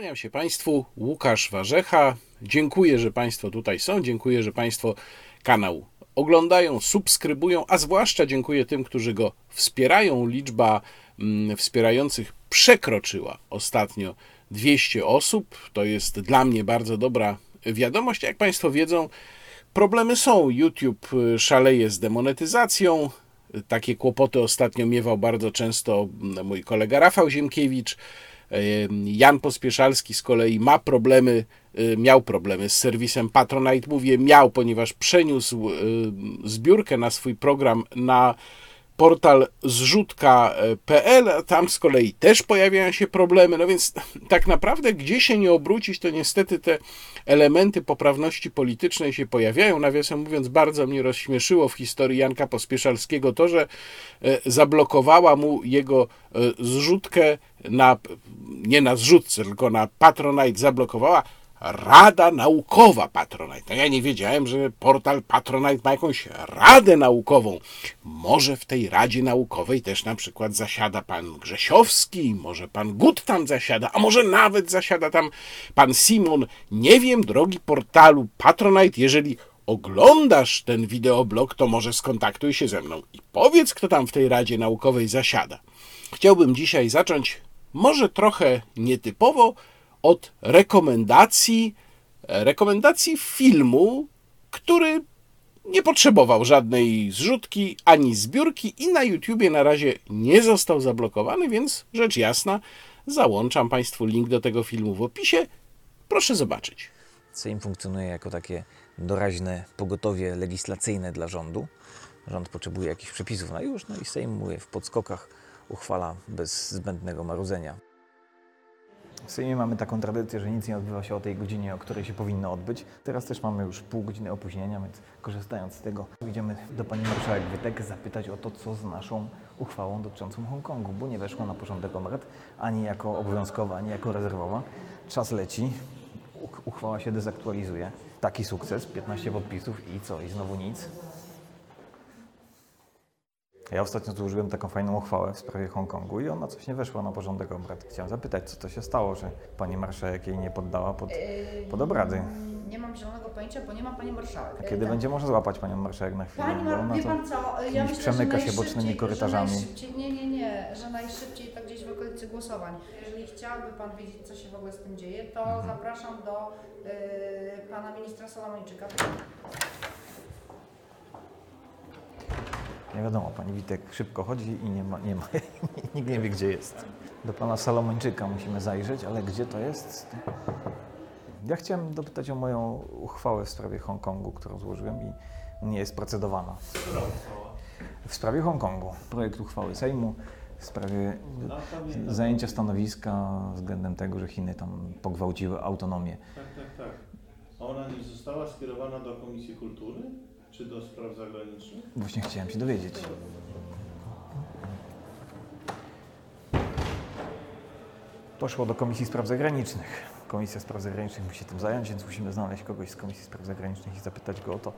Kłaniam się Państwu, Łukasz Warzecha. Dziękuję, że Państwo tutaj są. Dziękuję, że Państwo kanał oglądają, subskrybują, a zwłaszcza dziękuję tym, którzy go wspierają. Liczba mm, wspierających przekroczyła ostatnio 200 osób. To jest dla mnie bardzo dobra wiadomość. Jak Państwo wiedzą, problemy są. YouTube y, szaleje z demonetyzacją. Takie kłopoty ostatnio miewał bardzo często mm, mój kolega Rafał Ziemkiewicz. Jan Pospieszalski z kolei ma problemy, y, miał problemy z serwisem Patronite. Mówię miał, ponieważ przeniósł y, zbiórkę na swój program na portal zrzutka.pl, tam z kolei też pojawiają się problemy, no więc tak naprawdę gdzie się nie obrócić, to niestety te elementy poprawności politycznej się pojawiają. Nawiasem mówiąc, bardzo mnie rozśmieszyło w historii Janka Pospieszalskiego to, że e, zablokowała mu jego e, zrzutkę na, nie na zrzutce, tylko na Patronite zablokowała Rada Naukowa Patronite. No ja nie wiedziałem, że portal Patronite ma jakąś radę naukową. Może w tej Radzie Naukowej też na przykład zasiada pan Grzesiowski, może pan Gut tam zasiada, a może nawet zasiada tam pan Simon. Nie wiem, drogi portalu Patronite, jeżeli oglądasz ten wideoblog, to może skontaktuj się ze mną i powiedz, kto tam w tej Radzie Naukowej zasiada. Chciałbym dzisiaj zacząć może trochę nietypowo, od rekomendacji, rekomendacji filmu, który nie potrzebował żadnej zrzutki ani zbiórki i na YouTubie na razie nie został zablokowany, więc rzecz jasna, załączam Państwu link do tego filmu w opisie. Proszę zobaczyć. Sejm funkcjonuje jako takie doraźne pogotowie legislacyjne dla rządu. Rząd potrzebuje jakichś przepisów na już, no i Sejm, mówię, w podskokach uchwala bez zbędnego marudzenia. W Sejmie mamy taką tradycję, że nic nie odbywa się o tej godzinie, o której się powinno odbyć. Teraz też mamy już pół godziny opóźnienia, więc korzystając z tego, idziemy do pani marszałek Wytek zapytać o to, co z naszą uchwałą dotyczącą Hongkongu, bo nie weszła na porządek obrad ani jako obowiązkowa, ani jako rezerwowa. Czas leci, uchwała się dezaktualizuje. Taki sukces, 15 podpisów i co? I znowu nic. Ja ostatnio złożyłem taką fajną uchwałę w sprawie Hongkongu i ona coś nie weszła na porządek obrad. Chciałem zapytać, co to się stało, że pani marszałek jej nie poddała pod, pod obrady. Nie mam zielonego pojęcia, bo nie ma pani marszałek. A kiedy Tak. będzie można złapać panią marszałek na chwilę? Pani Bo Mar- ona wie pan co, ja myślę, przemyka że się bocznymi korytarzami. Nie, nie, nie, że najszybciej to gdzieś w okolicy głosowań. Jeżeli chciałby pan wiedzieć, co się w ogóle z tym dzieje, to Mhm. zapraszam do y, pana ministra Solomończyka. Nie wiadomo, pani Witek szybko chodzi i nie ma, nie ma nikt nie wie, gdzie jest. Do pana Salomończyka musimy zajrzeć, ale gdzie to jest? Ja chciałem dopytać o moją uchwałę w sprawie Hongkongu, którą złożyłem i nie jest procedowana. W sprawie Hongkongu. Projekt uchwały Sejmu w sprawie zajęcia stanowiska względem tego, że Chiny tam pogwałciły autonomię. Tak, tak, tak. Ona nie została skierowana do Komisji Kultury czy do Spraw Zagranicznych? Właśnie chciałem się dowiedzieć. Poszło do Komisji Spraw Zagranicznych. Komisja Spraw Zagranicznych musi się tym zająć, więc musimy znaleźć kogoś z Komisji Spraw Zagranicznych i zapytać go o to.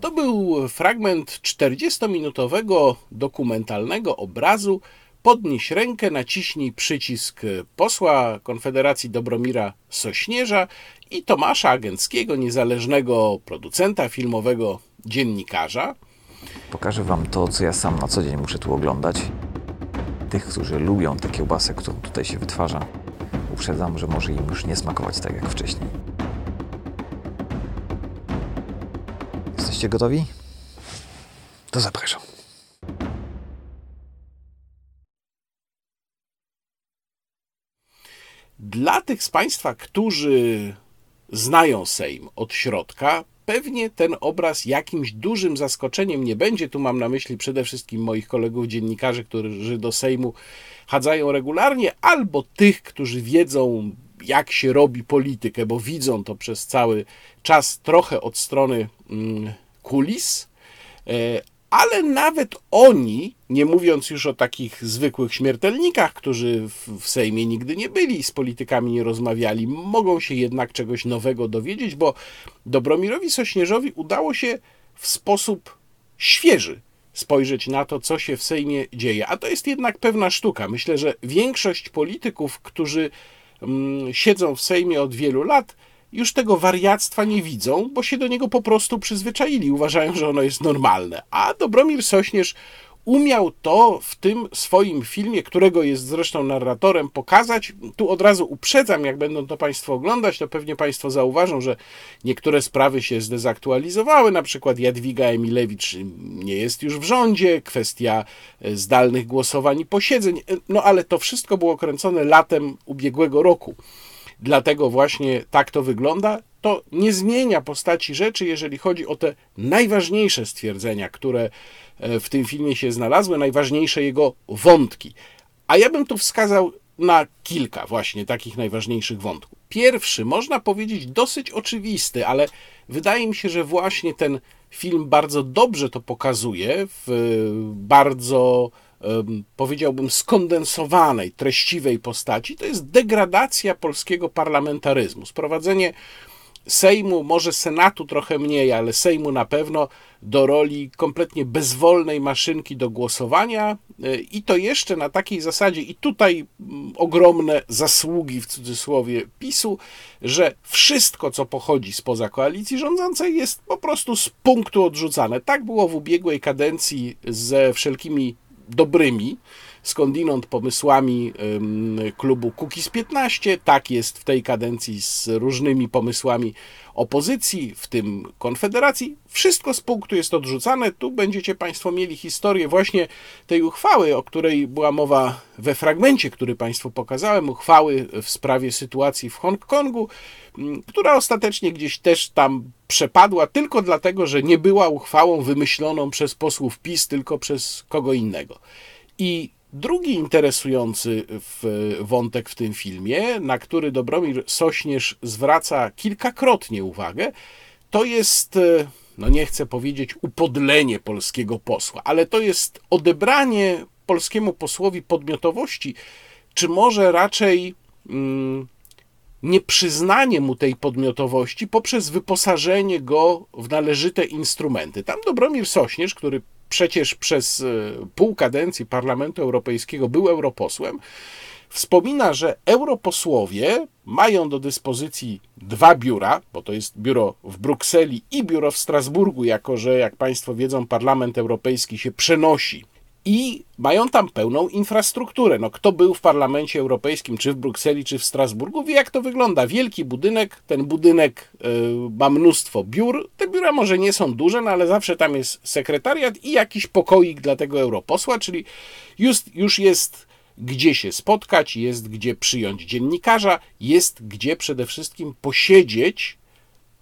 To był fragment 40-minutowego dokumentalnego obrazu. Podnieś rękę, naciśnij przycisk posła Konfederacji Dobromira Sośnierza i Tomasza Agenckiego, niezależnego producenta filmowego, dziennikarza. Pokażę Wam to, co ja sam na co dzień muszę tu oglądać. Tych, którzy lubią tę kiełbasę, którą tutaj się wytwarza, uprzedzam, że może im już nie smakować tak jak wcześniej. Jesteście gotowi? To zapraszam. Dla tych z Państwa, którzy znają Sejm od środka, pewnie ten obraz jakimś dużym zaskoczeniem nie będzie. Tu mam na myśli przede wszystkim moich kolegów dziennikarzy, którzy do Sejmu chadzają regularnie, albo tych, którzy wiedzą, jak się robi politykę, bo widzą to przez cały czas trochę od strony mm, kulis. Ale nawet oni, nie mówiąc już o takich zwykłych śmiertelnikach, którzy w, w Sejmie nigdy nie byli, z politykami nie rozmawiali, mogą się jednak czegoś nowego dowiedzieć, bo Dobromirowi Sośnierzowi udało się w sposób świeży spojrzeć na to, co się w Sejmie dzieje. A to jest jednak pewna sztuka. Myślę, że większość polityków, którzy mm, siedzą w Sejmie od wielu lat, już tego wariactwa nie widzą, bo się do niego po prostu przyzwyczaili, uważają, że ono jest normalne. A Dobromir Sośnierz umiał to w tym swoim filmie, którego jest zresztą narratorem, pokazać. Tu od razu uprzedzam, jak będą to Państwo oglądać, to pewnie Państwo zauważą, że niektóre sprawy się zdezaktualizowały. Na przykład Jadwiga Emilewicz nie jest już w rządzie, kwestia e, zdalnych głosowań i posiedzeń. E, No ale to wszystko było kręcone latem ubiegłego roku. Dlatego właśnie tak to wygląda. To nie zmienia postaci rzeczy, jeżeli chodzi o te najważniejsze stwierdzenia, które e, w tym filmie się znalazły, najważniejsze jego wątki. A ja bym tu wskazał na kilka właśnie takich najważniejszych wątków. Pierwszy, można powiedzieć, dosyć oczywisty, ale wydaje mi się, że właśnie ten film bardzo dobrze to pokazuje w bardzo powiedziałbym, skondensowanej, treściwej postaci, to jest degradacja polskiego parlamentaryzmu. Sprowadzenie Sejmu, może Senatu trochę mniej, ale Sejmu na pewno do roli kompletnie bezwolnej maszynki do głosowania y, i to jeszcze na takiej zasadzie, i tutaj ogromne zasługi w cudzysłowie PiSu, że wszystko, co pochodzi spoza koalicji rządzącej, jest po prostu z punktu odrzucane. Tak było w ubiegłej kadencji ze wszelkimi dobrymi, skądinąd pomysłami klubu Kukiz 15. Tak jest w tej kadencji z różnymi pomysłami opozycji, w tym Konfederacji. Wszystko z punktu jest odrzucane. Tu będziecie Państwo mieli historię właśnie tej uchwały, o której była mowa we fragmencie, który Państwu pokazałem, uchwały w sprawie sytuacji w Hongkongu, która ostatecznie gdzieś też tam przepadła tylko dlatego, że nie była uchwałą wymyśloną przez posłów PiS, tylko przez kogo innego. I drugi interesujący wątek w tym filmie, na który Dobromir Sośnierz zwraca kilkakrotnie uwagę, to jest, e, no nie chcę powiedzieć upodlenie polskiego posła, ale to jest odebranie polskiemu posłowi podmiotowości, czy może raczej. Mm, nieprzyznanie mu tej podmiotowości poprzez wyposażenie go w należyte instrumenty. Tam Dobromir Sośnierz, który przecież przez e, pół kadencji Parlamentu Europejskiego był europosłem, wspomina, że europosłowie mają do dyspozycji dwa biura, bo to jest biuro w Brukseli i biuro w Strasburgu, jako że, jak Państwo wiedzą, Parlament Europejski się przenosi i mają tam pełną infrastrukturę. No, kto był w Parlamencie Europejskim, czy w Brukseli, czy w Strasburgu, wie jak to wygląda. Wielki budynek, ten budynek y, ma mnóstwo biur. Te biura może nie są duże, no ale zawsze tam jest sekretariat i jakiś pokoik dla tego europosła, czyli już, już jest gdzie się spotkać, jest gdzie przyjąć dziennikarza, jest gdzie przede wszystkim posiedzieć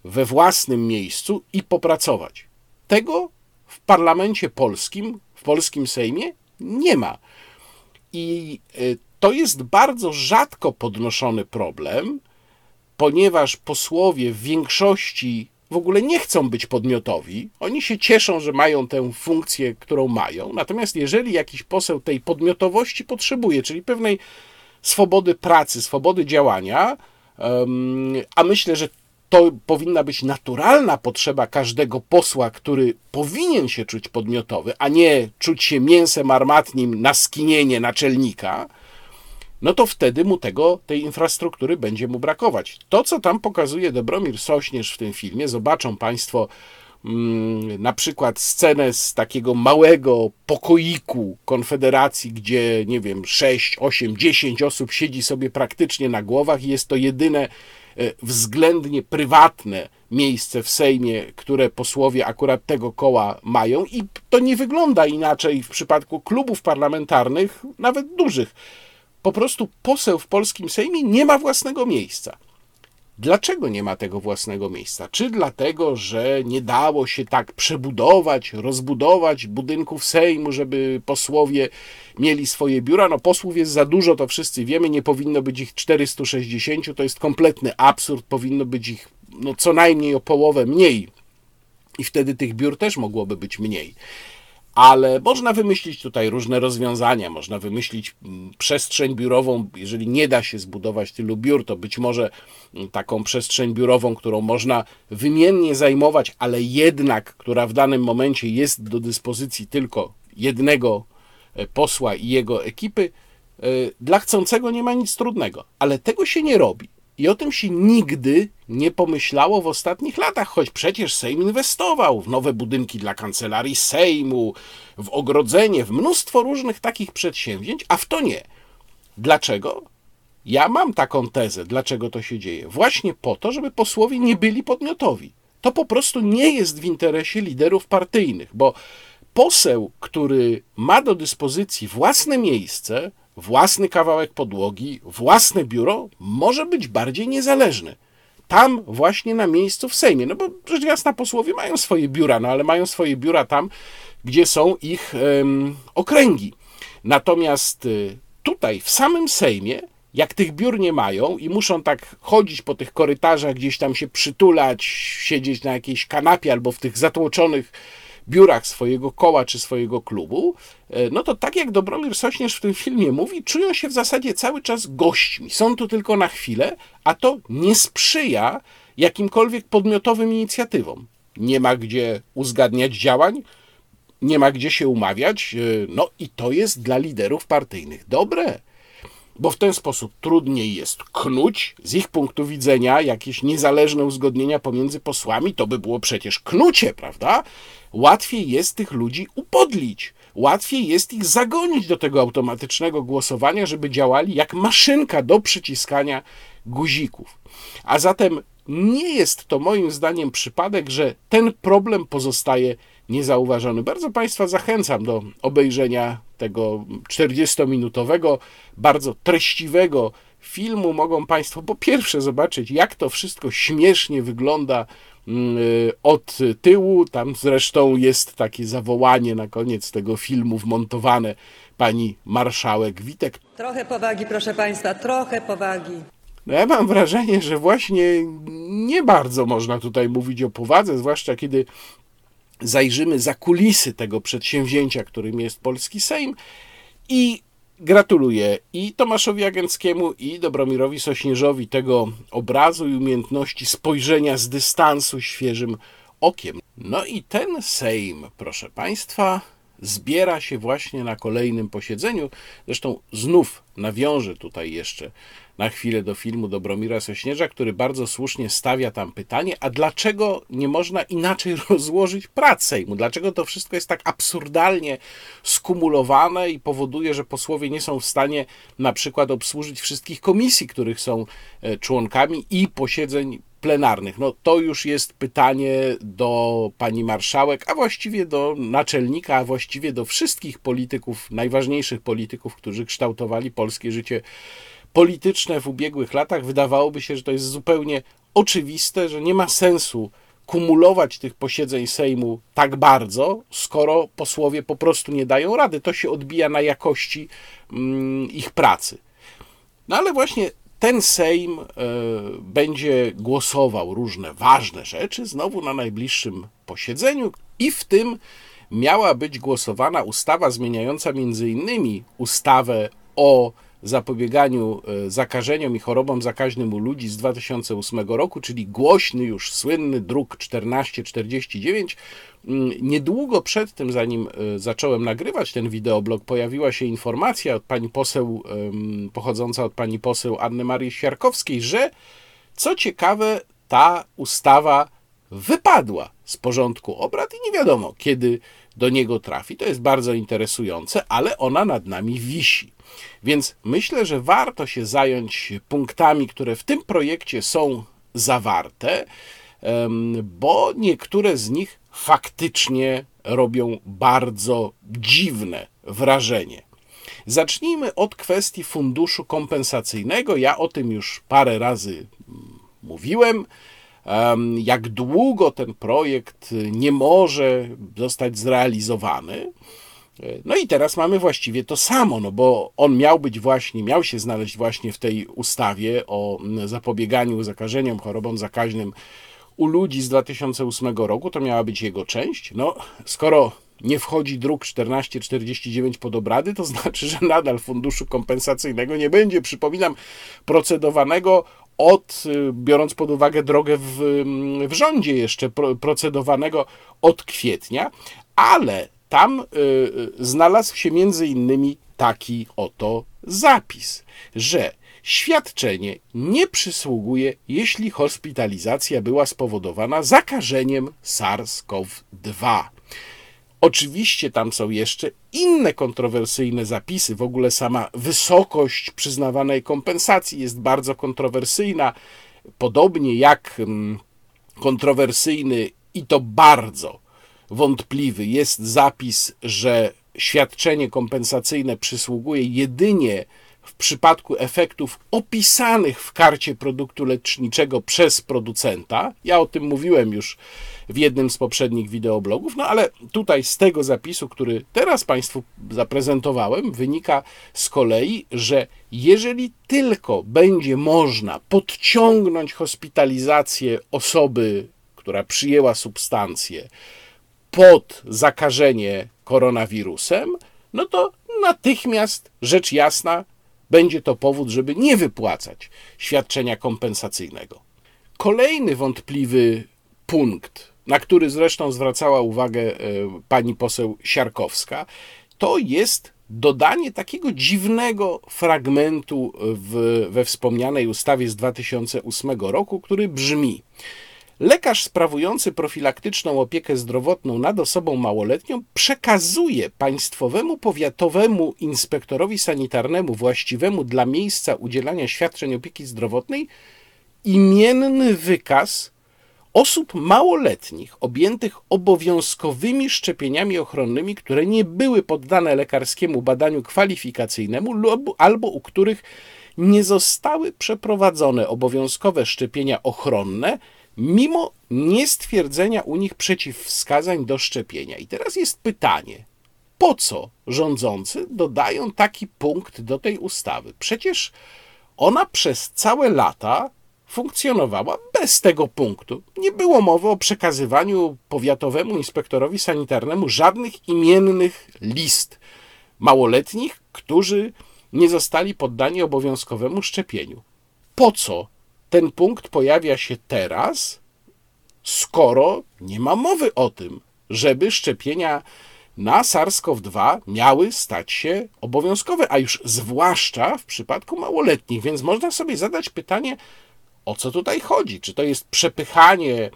we własnym miejscu i popracować. Tego w parlamencie polskim polskim Sejmie nie ma. I y, to jest bardzo rzadko podnoszony problem, ponieważ posłowie w większości w ogóle nie chcą być podmiotowi. Oni się cieszą, że mają tę funkcję, którą mają. Natomiast jeżeli jakiś poseł tej podmiotowości potrzebuje, czyli pewnej swobody pracy, swobody działania, a myślę, że to powinna być naturalna potrzeba każdego posła, który powinien się czuć podmiotowy, a nie czuć się mięsem armatnim na skinienie naczelnika, no to wtedy mu tego, tej infrastruktury będzie mu brakować. To, co tam pokazuje Dobromir Sośnierz w tym filmie, zobaczą Państwo mm, na przykład scenę z takiego małego pokoiku Konfederacji, gdzie, nie wiem, 6, 8, 10 osób siedzi sobie praktycznie na głowach i jest to jedyne względnie prywatne miejsce w Sejmie, które posłowie akurat tego koła mają, i to nie wygląda inaczej w przypadku klubów parlamentarnych, nawet dużych. Po prostu poseł w polskim Sejmie nie ma własnego miejsca. Dlaczego nie ma tego własnego miejsca? Czy dlatego, że nie dało się tak przebudować, rozbudować budynków Sejmu, żeby posłowie mieli swoje biura? No, posłów jest za dużo, to wszyscy wiemy, nie powinno być ich 460, to jest kompletny absurd, powinno być ich no, co najmniej o połowę mniej. I wtedy tych biur też mogłoby być mniej ale można wymyślić tutaj różne rozwiązania, można wymyślić mm, przestrzeń biurową, jeżeli nie da się zbudować tylu biur, to być może mm, taką przestrzeń biurową, którą można wymiennie zajmować, ale jednak, która w danym momencie jest do dyspozycji tylko jednego e, posła i jego ekipy, Y, Dla chcącego nie ma nic trudnego, ale tego się nie robi. I o tym się nigdy nie pomyślało w ostatnich latach, choć przecież Sejm inwestował w nowe budynki dla kancelarii Sejmu, w ogrodzenie, w mnóstwo różnych takich przedsięwzięć, a w to nie. Dlaczego? Ja mam taką tezę, dlaczego to się dzieje. Właśnie po to, żeby posłowie nie byli podmiotowi. To po prostu nie jest w interesie liderów partyjnych, bo poseł, który ma do dyspozycji własne miejsce, własny kawałek podłogi, własne biuro, może być bardziej niezależny. Tam właśnie na miejscu w Sejmie. No bo rzecz jasna posłowie mają swoje biura, no ale mają swoje biura tam, gdzie są ich okręgi. Natomiast y, tutaj, w samym Sejmie, jak tych biur nie mają i muszą tak chodzić po tych korytarzach, gdzieś tam się przytulać, siedzieć na jakiejś kanapie albo w tych zatłoczonych biurach swojego koła czy swojego klubu, e, no to tak jak Dobromir Sośnierz w tym filmie mówi, czują się w zasadzie cały czas gośćmi. Są tu tylko na chwilę, a to nie sprzyja jakimkolwiek podmiotowym inicjatywom. Nie ma gdzie uzgadniać działań, nie ma gdzie się umawiać, e, no i to jest dla liderów partyjnych dobre bo w ten sposób trudniej jest knuć z ich punktu widzenia jakieś niezależne uzgodnienia pomiędzy posłami, to by było przecież knucie, prawda? Łatwiej jest tych ludzi upodlić. Łatwiej jest ich zagonić do tego automatycznego głosowania, żeby działali jak maszynka do przyciskania guzików. A zatem nie jest to moim zdaniem przypadek, że ten problem pozostaje niezauważony. Bardzo Państwa zachęcam do obejrzenia tego 40-minutowego, bardzo treściwego filmu. Mogą Państwo po pierwsze zobaczyć, jak to wszystko śmiesznie wygląda od tyłu. Tam zresztą jest takie zawołanie na koniec tego filmu wmontowane pani marszałek Witek. Trochę powagi, proszę Państwa, trochę powagi. No ja mam wrażenie, że właśnie nie bardzo można tutaj mówić o powadze, zwłaszcza kiedy zajrzymy za kulisy tego przedsięwzięcia, którym jest polski Sejm i gratuluję i Tomaszowi Agenckiemu i Dobromirowi Sośnierzowi tego obrazu i umiejętności spojrzenia z dystansu świeżym okiem. No i ten Sejm, proszę Państwa, zbiera się właśnie na kolejnym posiedzeniu. Zresztą znów nawiążę tutaj jeszcze na chwilę do filmu Dobromira Sośnierza, który bardzo słusznie stawia tam pytanie, a dlaczego nie można inaczej rozłożyć prac Sejmu? Dlaczego to wszystko jest tak absurdalnie skumulowane i powoduje, że posłowie nie są w stanie na przykład obsłużyć wszystkich komisji, których są e, członkami i posiedzeń plenarnych. No to już jest pytanie do pani marszałek, a właściwie do naczelnika, a właściwie do wszystkich polityków, najważniejszych polityków, którzy kształtowali polskie życie polityczne w ubiegłych latach. Wydawałoby się, że to jest zupełnie oczywiste, że nie ma sensu kumulować tych posiedzeń Sejmu tak bardzo, skoro posłowie po prostu nie dają rady. To się odbija na jakości mm, ich pracy. No ale właśnie ten Sejm e, będzie głosował różne ważne rzeczy znowu na najbliższym posiedzeniu i w tym miała być głosowana ustawa zmieniająca między innymi ustawę o zapobieganiu e, zakażeniom i chorobom zakaźnym u ludzi z 2008 roku, czyli głośny już słynny druk 1449. Mm, Niedługo przed tym, zanim e, zacząłem nagrywać ten wideoblog, pojawiła się informacja od pani poseł, pochodząca od pani poseł Anny Marii Siarkowskiej, że co ciekawe, ta ustawa wypadła z porządku obrad i nie wiadomo, kiedy do niego trafi. To jest bardzo interesujące, ale ona nad nami wisi. Więc myślę, że warto się zająć punktami, które w tym projekcie są zawarte, bo niektóre z nich faktycznie robią bardzo dziwne wrażenie. Zacznijmy od kwestii funduszu kompensacyjnego. Ja o tym już parę razy mm, mówiłem. Jak długo ten projekt nie może zostać zrealizowany. No i teraz mamy właściwie to samo, no bo on miał być właśnie, miał się znaleźć właśnie w tej ustawie o zapobieganiu zakażeniom, chorobom zakaźnym u ludzi z 2008 roku, to miała być jego część. No, skoro nie wchodzi druk 1449 pod obrady, to znaczy, że nadal funduszu kompensacyjnego nie będzie. Przypominam, procedowanego od, y, biorąc pod uwagę drogę w, w rządzie jeszcze, pro- procedowanego od kwietnia, ale tam y, y, znalazł się między innymi taki oto zapis, że świadczenie nie przysługuje, jeśli hospitalizacja była spowodowana zakażeniem SARS-CoV-2. Oczywiście tam są jeszcze inne kontrowersyjne zapisy. W ogóle sama wysokość przyznawanej kompensacji jest bardzo kontrowersyjna, podobnie jak mm, kontrowersyjny i to bardzo wątpliwy jest zapis, że świadczenie kompensacyjne przysługuje jedynie w przypadku efektów opisanych w karcie produktu leczniczego przez producenta. Ja o tym mówiłem już w jednym z poprzednich wideoblogów, no ale tutaj z tego zapisu, który teraz Państwu zaprezentowałem, wynika z kolei, że jeżeli tylko będzie można podciągnąć hospitalizację osoby, która przyjęła substancję, pod zakażenie koronawirusem, no to natychmiast, rzecz jasna, będzie to powód, żeby nie wypłacać świadczenia kompensacyjnego. Kolejny wątpliwy punkt, na który zresztą zwracała uwagę e, pani poseł Siarkowska, to jest dodanie takiego dziwnego fragmentu w, we wspomnianej ustawie z 2008 roku, który brzmi: Lekarz sprawujący profilaktyczną opiekę zdrowotną nad osobą małoletnią przekazuje państwowemu powiatowemu inspektorowi sanitarnemu właściwemu dla miejsca udzielania świadczeń opieki zdrowotnej imienny wykaz osób małoletnich objętych obowiązkowymi szczepieniami ochronnymi, które nie były poddane lekarskiemu badaniu kwalifikacyjnemu lub albo u których nie zostały przeprowadzone obowiązkowe szczepienia ochronne mimo niestwierdzenia u nich przeciwwskazań do szczepienia. I teraz jest pytanie, po co rządzący dodają taki punkt do tej ustawy? Przecież ona przez całe lata funkcjonowała bez tego punktu. Nie było mowy o przekazywaniu powiatowemu inspektorowi sanitarnemu żadnych imiennych list małoletnich, którzy nie zostali poddani obowiązkowemu szczepieniu. Po co ten punkt pojawia się teraz, skoro nie ma mowy o tym, żeby szczepienia na SARS-CoV-2 miały stać się obowiązkowe, a już zwłaszcza w przypadku małoletnich. Więc można sobie zadać pytanie, o co tutaj chodzi? Czy to jest przepychanie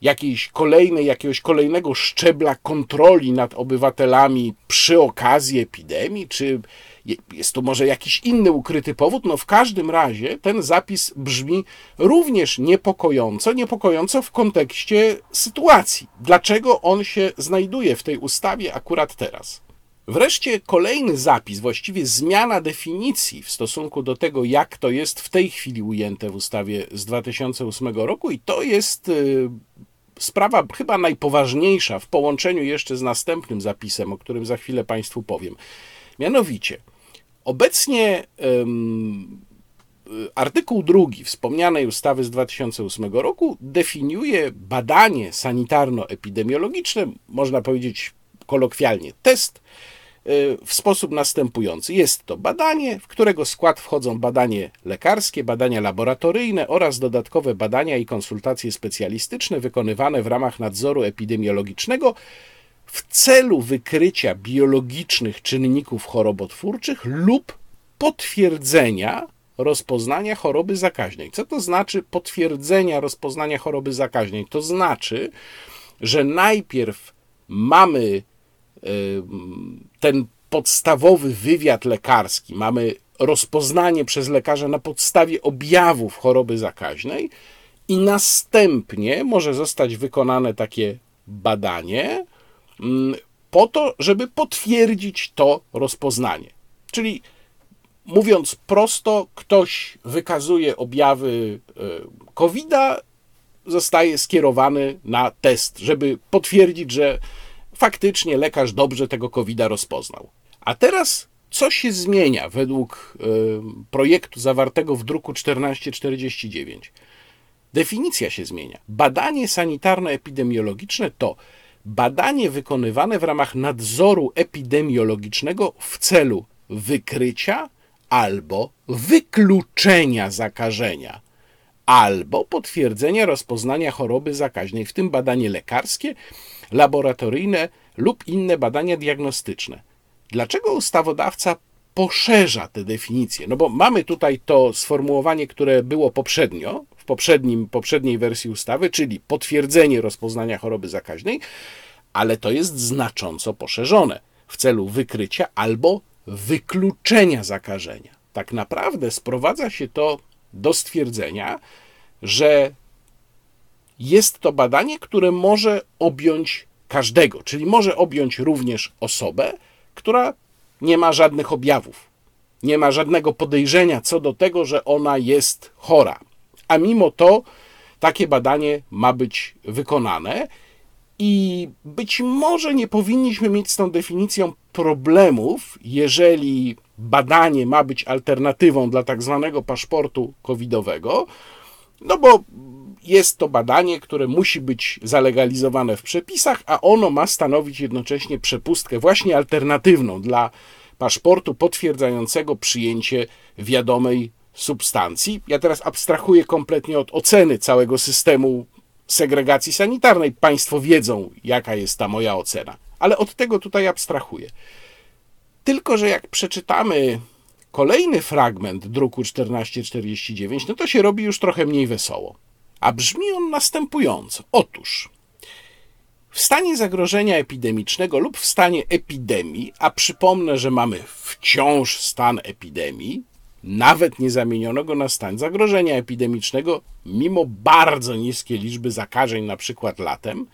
jakiejś kolejnej, jakiegoś kolejnego szczebla kontroli nad obywatelami przy okazji epidemii, czy jest tu może jakiś inny ukryty powód? No w każdym razie ten zapis brzmi również niepokojąco, niepokojąco w kontekście sytuacji. Dlaczego on się znajduje w tej ustawie akurat teraz? Wreszcie kolejny zapis, właściwie zmiana definicji w stosunku do tego, jak to jest w tej chwili ujęte w ustawie z 2008 roku, i to jest y, sprawa chyba najpoważniejsza w połączeniu jeszcze z następnym zapisem, o którym za chwilę Państwu powiem. Mianowicie, obecnie um, artykuł drugi wspomnianej ustawy z 2008 roku definiuje badanie sanitarno-epidemiologiczne, można powiedzieć kolokwialnie test, w sposób następujący. Jest to badanie, w którego skład wchodzą badanie lekarskie, badania laboratoryjne oraz dodatkowe badania i konsultacje specjalistyczne wykonywane w ramach nadzoru epidemiologicznego w celu wykrycia biologicznych czynników chorobotwórczych lub potwierdzenia rozpoznania choroby zakaźnej. Co to znaczy potwierdzenia rozpoznania choroby zakaźnej? To znaczy, że najpierw mamy ten podstawowy wywiad lekarski, mamy rozpoznanie przez lekarza na podstawie objawów choroby zakaźnej i następnie może zostać wykonane takie badanie po to, żeby potwierdzić to rozpoznanie. Czyli mówiąc prosto, ktoś wykazuje objawy e, COVID-a, zostaje skierowany na test, żeby potwierdzić, że faktycznie lekarz dobrze tego covid rozpoznał. A teraz co się zmienia według projektu zawartego w druku 1449? Definicja się zmienia. Badanie sanitarno-epidemiologiczne to badanie wykonywane w ramach nadzoru epidemiologicznego w celu wykrycia albo wykluczenia zakażenia, albo potwierdzenia rozpoznania choroby zakaźnej, w tym badanie lekarskie laboratoryjne lub inne badania diagnostyczne. Dlaczego ustawodawca poszerza te definicje. No bo mamy tutaj to sformułowanie, które było poprzednio, w poprzednim, poprzedniej wersji ustawy, czyli potwierdzenie rozpoznania choroby zakaźnej, ale to jest znacząco poszerzone w celu wykrycia albo wykluczenia zakażenia. Tak naprawdę sprowadza się to do stwierdzenia, że jest to badanie, które może objąć każdego, czyli może objąć również osobę, która nie ma żadnych objawów, nie ma żadnego podejrzenia co do tego, że ona jest chora. A mimo to takie badanie ma być wykonane i być może nie powinniśmy mieć z tą definicją problemów, jeżeli badanie ma być alternatywą dla tak zwanego paszportu covidowego, no bo jest to badanie, które musi być zalegalizowane w przepisach, a ono ma stanowić jednocześnie przepustkę właśnie alternatywną dla paszportu potwierdzającego przyjęcie wiadomej substancji. Ja teraz abstrahuję kompletnie od oceny całego systemu segregacji sanitarnej. Państwo wiedzą, jaka jest ta moja ocena, ale od tego tutaj abstrahuję. Tylko, że jak przeczytamy kolejny fragment druku 1449, no to się robi już trochę mniej wesoło. A brzmi on następująco. Otóż w stanie zagrożenia epidemicznego lub w stanie epidemii, a przypomnę, że mamy wciąż stan epidemii, nawet nie zamieniono na stan zagrożenia epidemicznego, mimo bardzo niskie liczby zakażeń, na przykład latem,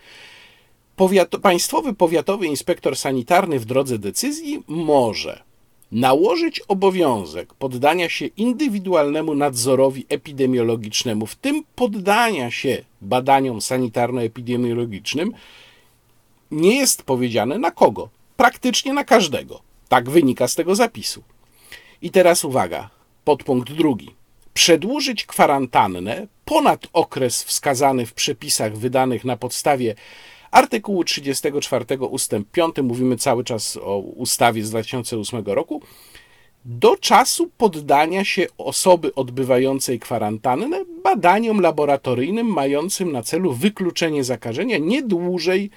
powiat państwowy powiatowy inspektor sanitarny w drodze decyzji może nałożyć obowiązek poddania się indywidualnemu nadzorowi epidemiologicznemu, w tym poddania się badaniom sanitarno-epidemiologicznym, nie jest powiedziane na kogo. Praktycznie na każdego. Tak wynika z tego zapisu. I teraz uwaga, podpunkt drugi. Przedłużyć kwarantannę ponad okres wskazany w przepisach wydanych na podstawie artykułu 34 ustęp 5, mówimy cały czas o ustawie z 2008 roku, do czasu poddania się osoby odbywającej kwarantannę badaniom laboratoryjnym mającym na celu wykluczenie zakażenia nie dłużej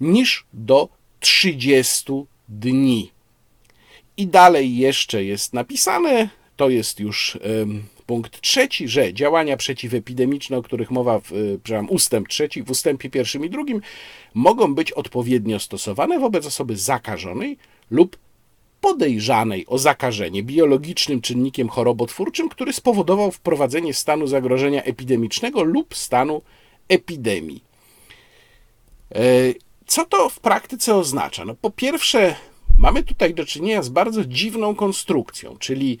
niż do 30 dni. I dalej jeszcze jest napisane, to jest już punkt trzeci, że działania przeciwepidemiczne, o których mowa w przepraszam, ustęp trzeci, w ustępie pierwszym i drugim, mogą być odpowiednio stosowane wobec osoby zakażonej lub podejrzanej o zakażenie biologicznym czynnikiem chorobotwórczym, który spowodował wprowadzenie stanu zagrożenia epidemicznego lub stanu epidemii. E, co to w praktyce oznacza? No, po pierwsze, mamy tutaj do czynienia z bardzo dziwną konstrukcją, czyli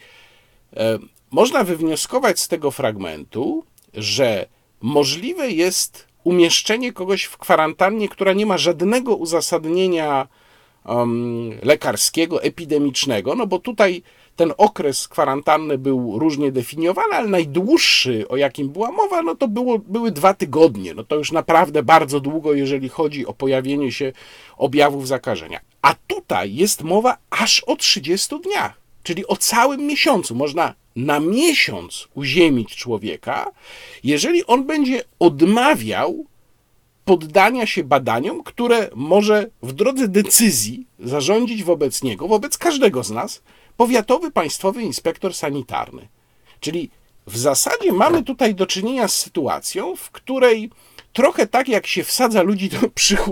e, można wywnioskować z tego fragmentu, że możliwe jest umieszczenie kogoś w kwarantannie, która nie ma żadnego uzasadnienia um, lekarskiego, epidemicznego, no bo tutaj ten okres kwarantanny był różnie definiowany, ale najdłuższy, o jakim była mowa, no to było, były dwa tygodnie. No to już naprawdę bardzo długo, jeżeli chodzi o pojawienie się objawów zakażenia. A tutaj jest mowa aż o 30 dniach, czyli o całym miesiącu. Można na miesiąc uziemić człowieka, jeżeli on będzie odmawiał poddania się badaniom, które może w drodze decyzji zarządzić wobec niego, wobec każdego z nas, powiatowy państwowy inspektor sanitarny. Czyli w zasadzie mamy tutaj do czynienia z sytuacją, w której trochę tak jak się wsadza ludzi do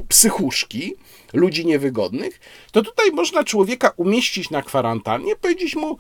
psychuszki, ludzi niewygodnych, to tutaj można człowieka umieścić na kwarantannie, powiedzieć mu,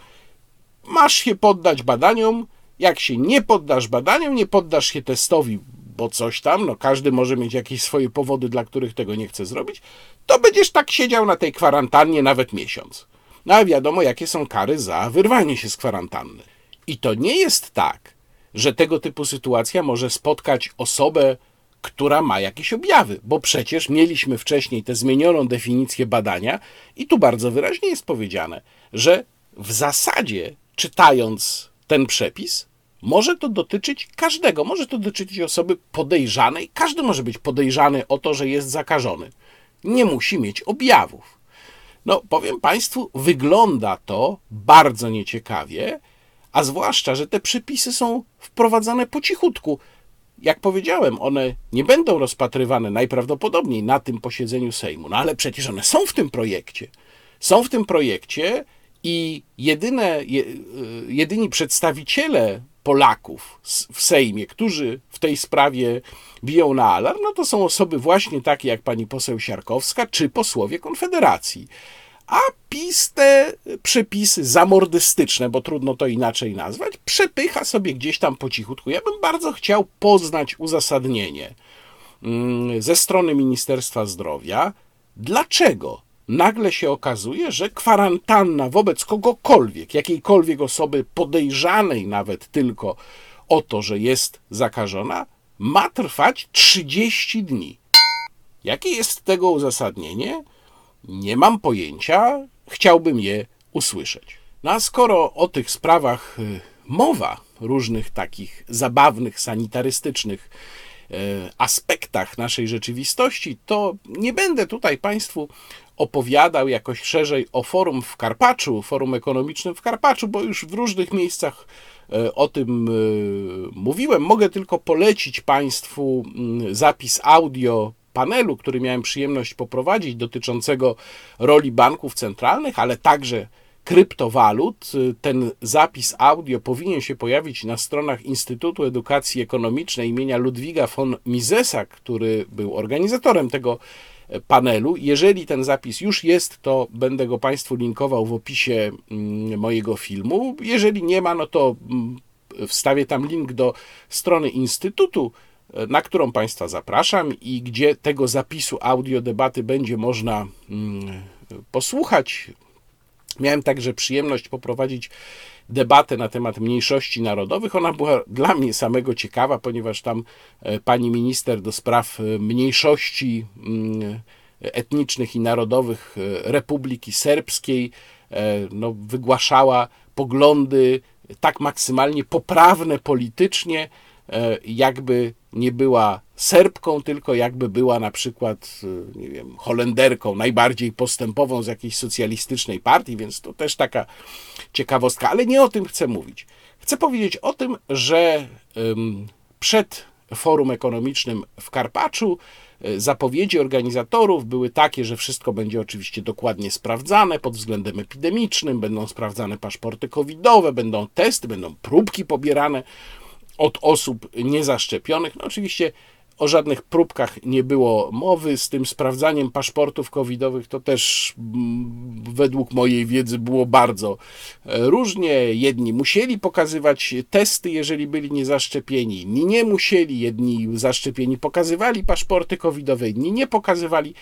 masz się poddać badaniom, jak się nie poddasz badaniom, nie poddasz się testowi, bo coś tam, no każdy może mieć jakieś swoje powody, dla których tego nie chce zrobić, to będziesz tak siedział na tej kwarantannie nawet miesiąc. No a wiadomo, jakie są kary za wyrwanie się z kwarantanny. I to nie jest tak, że tego typu sytuacja może spotkać osobę, która ma jakieś objawy, bo przecież mieliśmy wcześniej tę zmienioną definicję badania i tu bardzo wyraźnie jest powiedziane, że w zasadzie czytając ten przepis, może to dotyczyć każdego. Może to dotyczyć osoby podejrzanej. Każdy może być podejrzany o to, że jest zakażony. Nie musi mieć objawów. No, powiem Państwu, wygląda to bardzo nieciekawie, a zwłaszcza, że te przepisy są wprowadzane po cichutku. Jak powiedziałem, one nie będą rozpatrywane najprawdopodobniej na tym posiedzeniu Sejmu, no ale przecież one są w tym projekcie. Są w tym projekcie I jedyne, je, y, jedyni przedstawiciele Polaków w Sejmie, którzy w tej sprawie biją na alarm, no to są osoby właśnie takie jak pani poseł Siarkowska czy posłowie Konfederacji. A PiS te przepisy zamordystyczne, bo trudno to inaczej nazwać, przepycha sobie gdzieś tam po cichutku. Ja bym bardzo chciał poznać uzasadnienie mm, ze strony Ministerstwa Zdrowia, dlaczego nagle się okazuje, że kwarantanna wobec kogokolwiek, jakiejkolwiek osoby podejrzanej nawet tylko o to, że jest zakażona, ma trwać 30 dni. Jakie jest tego uzasadnienie? Nie mam pojęcia, chciałbym je usłyszeć. No a skoro o tych sprawach y, mowa, różnych takich zabawnych, sanitarystycznych y, aspektach naszej rzeczywistości, to nie będę tutaj Państwu opowiadał jakoś szerzej o forum w Karpaczu, forum ekonomicznym w Karpaczu, bo już w różnych miejscach y, o tym y, mówiłem. Mogę tylko polecić Państwu mm, zapis audio panelu, który miałem przyjemność poprowadzić, dotyczącego roli banków centralnych, ale także kryptowalut. Ten zapis audio powinien się pojawić na stronach Instytutu Edukacji Ekonomicznej imienia Ludwiga von Misesa, który był organizatorem tego panelu. Jeżeli ten zapis już jest, to będę go Państwu linkował w opisie mm, mojego filmu. Jeżeli nie ma, no to mm, wstawię tam link do strony Instytutu, na którą Państwa zapraszam i gdzie tego zapisu audio debaty będzie można mm, posłuchać. Miałem także przyjemność poprowadzić debatę na temat mniejszości narodowych. Ona była dla mnie samego ciekawa, ponieważ tam e, pani minister do spraw e, mniejszości mm, etnicznych i narodowych e, Republiki Serbskiej no, wygłaszała poglądy tak maksymalnie poprawne politycznie, jakby nie była Serbką, tylko jakby była na przykład, e, nie wiem, Holenderką, najbardziej postępową z jakiejś socjalistycznej partii, więc to też taka ciekawostka, ale nie o tym chcę mówić. Chcę powiedzieć o tym, że przed forum ekonomicznym w Karpaczu y, zapowiedzi organizatorów były takie, że wszystko będzie oczywiście dokładnie sprawdzane pod względem epidemicznym, będą sprawdzane paszporty covidowe, będą testy, będą próbki pobierane od osób niezaszczepionych. No oczywiście o żadnych próbkach nie było mowy. Z tym sprawdzaniem paszportów covidowych to też mm, według mojej wiedzy było bardzo e, różnie. Jedni musieli pokazywać testy, jeżeli byli niezaszczepieni, inni nie musieli. Jedni zaszczepieni pokazywali paszporty covidowe, inni nie pokazywali.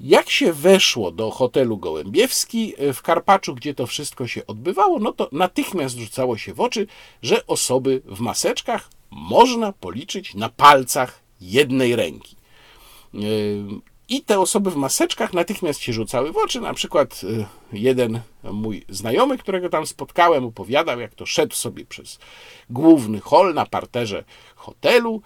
Jak się weszło do hotelu Gołębiewski w Karpaczu, gdzie to wszystko się odbywało, no to natychmiast rzucało się w oczy, że osoby w maseczkach można policzyć na palcach jednej ręki. Yy, I te osoby w maseczkach natychmiast się rzucały w oczy. Na przykład yy, jeden mój znajomy, którego tam spotkałem, opowiadał, jak to szedł sobie przez główny hol na parterze hotelu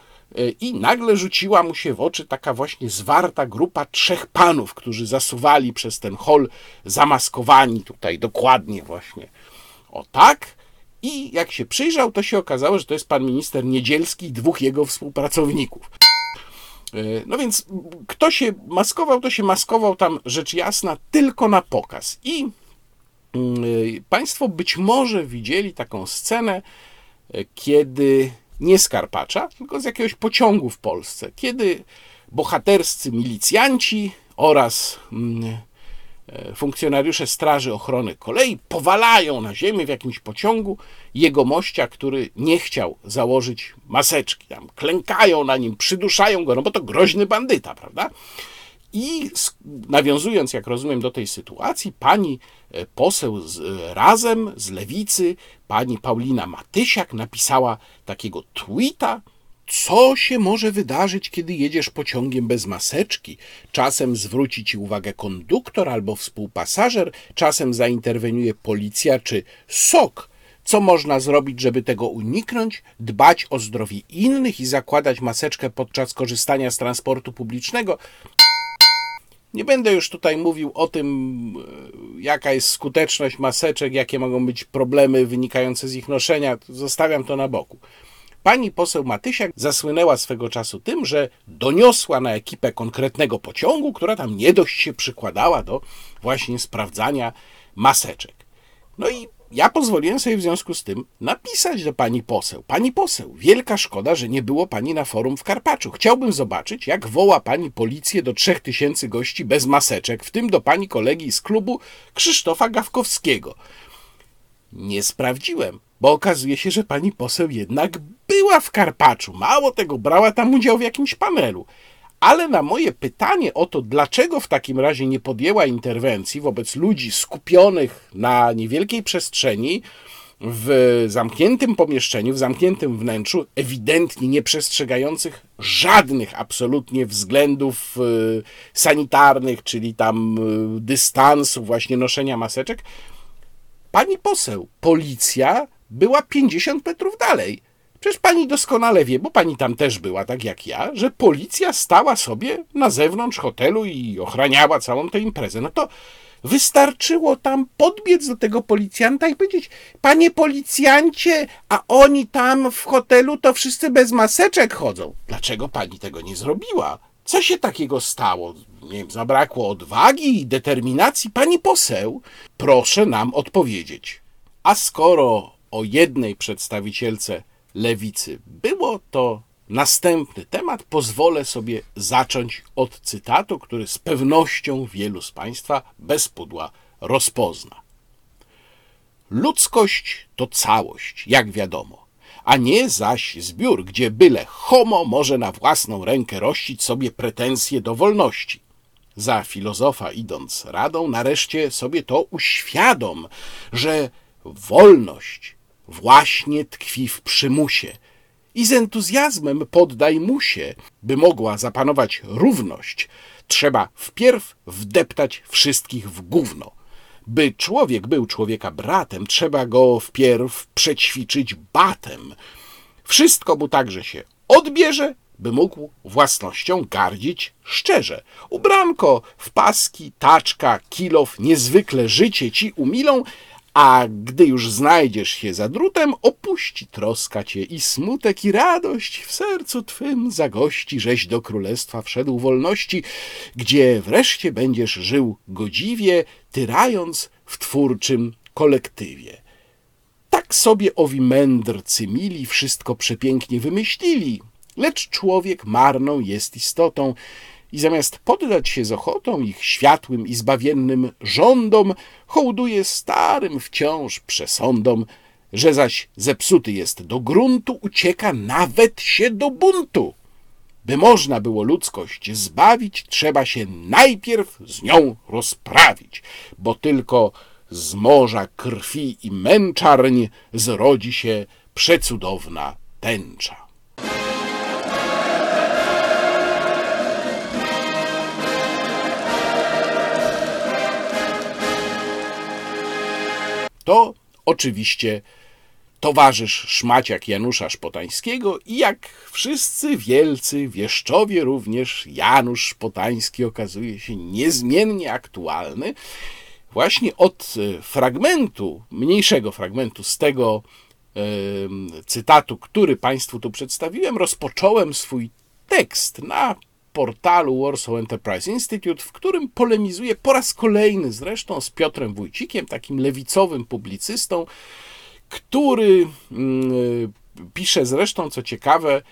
i nagle rzuciła mu się w oczy taka właśnie zwarta grupa trzech panów, którzy zasuwali przez ten hol zamaskowani tutaj dokładnie właśnie o tak. I jak się przyjrzał, to się okazało, że to jest pan minister Niedzielski i dwóch jego współpracowników. Yy, No więc kto się maskował, to się maskował tam rzecz jasna tylko na pokaz. I yy, Państwo być może widzieli taką scenę, kiedy nie z Karpacza, tylko z jakiegoś pociągu w Polsce, kiedy bohaterscy milicjanci oraz mm, e, funkcjonariusze Straży Ochrony Kolei powalają na ziemię w jakimś pociągu jegomościa, który nie chciał założyć maseczki. Tam klękają na nim, przyduszają go, no bo to groźny bandyta, prawda? I nawiązując, jak rozumiem, do tej sytuacji, pani e, poseł z, e, razem z lewicy, pani Paulina Matysiak napisała takiego tweeta, co się może wydarzyć, kiedy jedziesz pociągiem bez maseczki? Czasem zwróci ci uwagę konduktor albo współpasażer, czasem zainterweniuje policja czy SOK. Co można zrobić, żeby tego uniknąć? Dbać o zdrowie innych i zakładać maseczkę podczas korzystania z transportu publicznego? Nie będę już tutaj mówił o tym, e, jaka jest skuteczność maseczek, jakie mogą być problemy wynikające z ich noszenia. Zostawiam to na boku. Pani poseł Matysiak zasłynęła swego czasu tym, że doniosła na ekipę konkretnego pociągu, która tam nie dość się przykładała do właśnie sprawdzania maseczek. No i ja pozwoliłem sobie w związku z tym napisać do pani poseł. Pani poseł, wielka szkoda, że nie było pani na forum w Karpaczu. Chciałbym zobaczyć, jak woła pani policję do trzech tysięcy gości bez maseczek, w tym do pani kolegi z klubu Krzysztofa Gawkowskiego. Nie sprawdziłem, bo okazuje się, że pani poseł jednak była w Karpaczu. Mało tego, brała tam udział w jakimś panelu. Ale na moje pytanie o to, dlaczego w takim razie nie podjęła interwencji wobec ludzi skupionych na niewielkiej przestrzeni, w zamkniętym pomieszczeniu, w zamkniętym wnętrzu, ewidentnie nie przestrzegających żadnych absolutnie względów y, sanitarnych, czyli tam y, dystansu, właśnie noszenia maseczek, Pani poseł, policja była 50 metrów dalej. Przecież pani doskonale wie, bo pani tam też była, tak jak ja, że policja stała sobie na zewnątrz hotelu i ochraniała całą tę imprezę. No to wystarczyło tam podbiec do tego policjanta i powiedzieć: Panie policjancie, a oni tam w hotelu to wszyscy bez maseczek chodzą. Dlaczego pani tego nie zrobiła? Co się takiego stało? Nie wiem, zabrakło odwagi i determinacji? Pani poseł, proszę nam odpowiedzieć. A skoro o jednej przedstawicielce lewicy było to następny temat, pozwolę sobie zacząć od cytatu, który z pewnością wielu z Państwa bez pudła rozpozna. Ludzkość to całość, jak wiadomo, a nie zaś zbiór, gdzie byle homo może na własną rękę rościć sobie pretensje do wolności. Za filozofa idąc radą, nareszcie sobie to uświadom, że wolność właśnie tkwi w przymusie i z entuzjazmem poddaj mu się, by mogła zapanować równość, trzeba wpierw wdeptać wszystkich w gówno. By człowiek był człowieka bratem, trzeba go wpierw przećwiczyć batem. Wszystko mu także się odbierze, by mógł własnością gardzić szczerze. Ubranko w paski, taczka, kilof, niezwykle życie ci umilą, a gdy już znajdziesz się za drutem, opuści troska cię i smutek i radość w sercu twym zagości, żeś do królestwa wszedł wolności, gdzie wreszcie będziesz żył godziwie, tyrając w twórczym kolektywie. Tak sobie owi mędrcy mili wszystko przepięknie wymyślili, lecz człowiek marną jest istotą i zamiast poddać się z ochotą ich światłym i zbawiennym rządom, hołduje starym wciąż przesądom, że zaś zepsuty jest do gruntu, ucieka nawet się do buntu. By można było ludzkość zbawić, trzeba się najpierw z nią rozprawić, bo tylko z morza krwi i męczarń zrodzi się przecudowna tęcza. To oczywiście towarzysz szmaciak Janusza Szpotańskiego i jak wszyscy wielcy wieszczowie również Janusz Szpotański okazuje się niezmiennie aktualny. Właśnie od e, fragmentu, mniejszego fragmentu z tego e, cytatu, który Państwu tu przedstawiłem, rozpocząłem swój tekst na portalu Warsaw Enterprise Institute, w którym polemizuje po raz kolejny zresztą z Piotrem Wójcikiem, takim lewicowym publicystą, który mm, pisze zresztą, co ciekawe,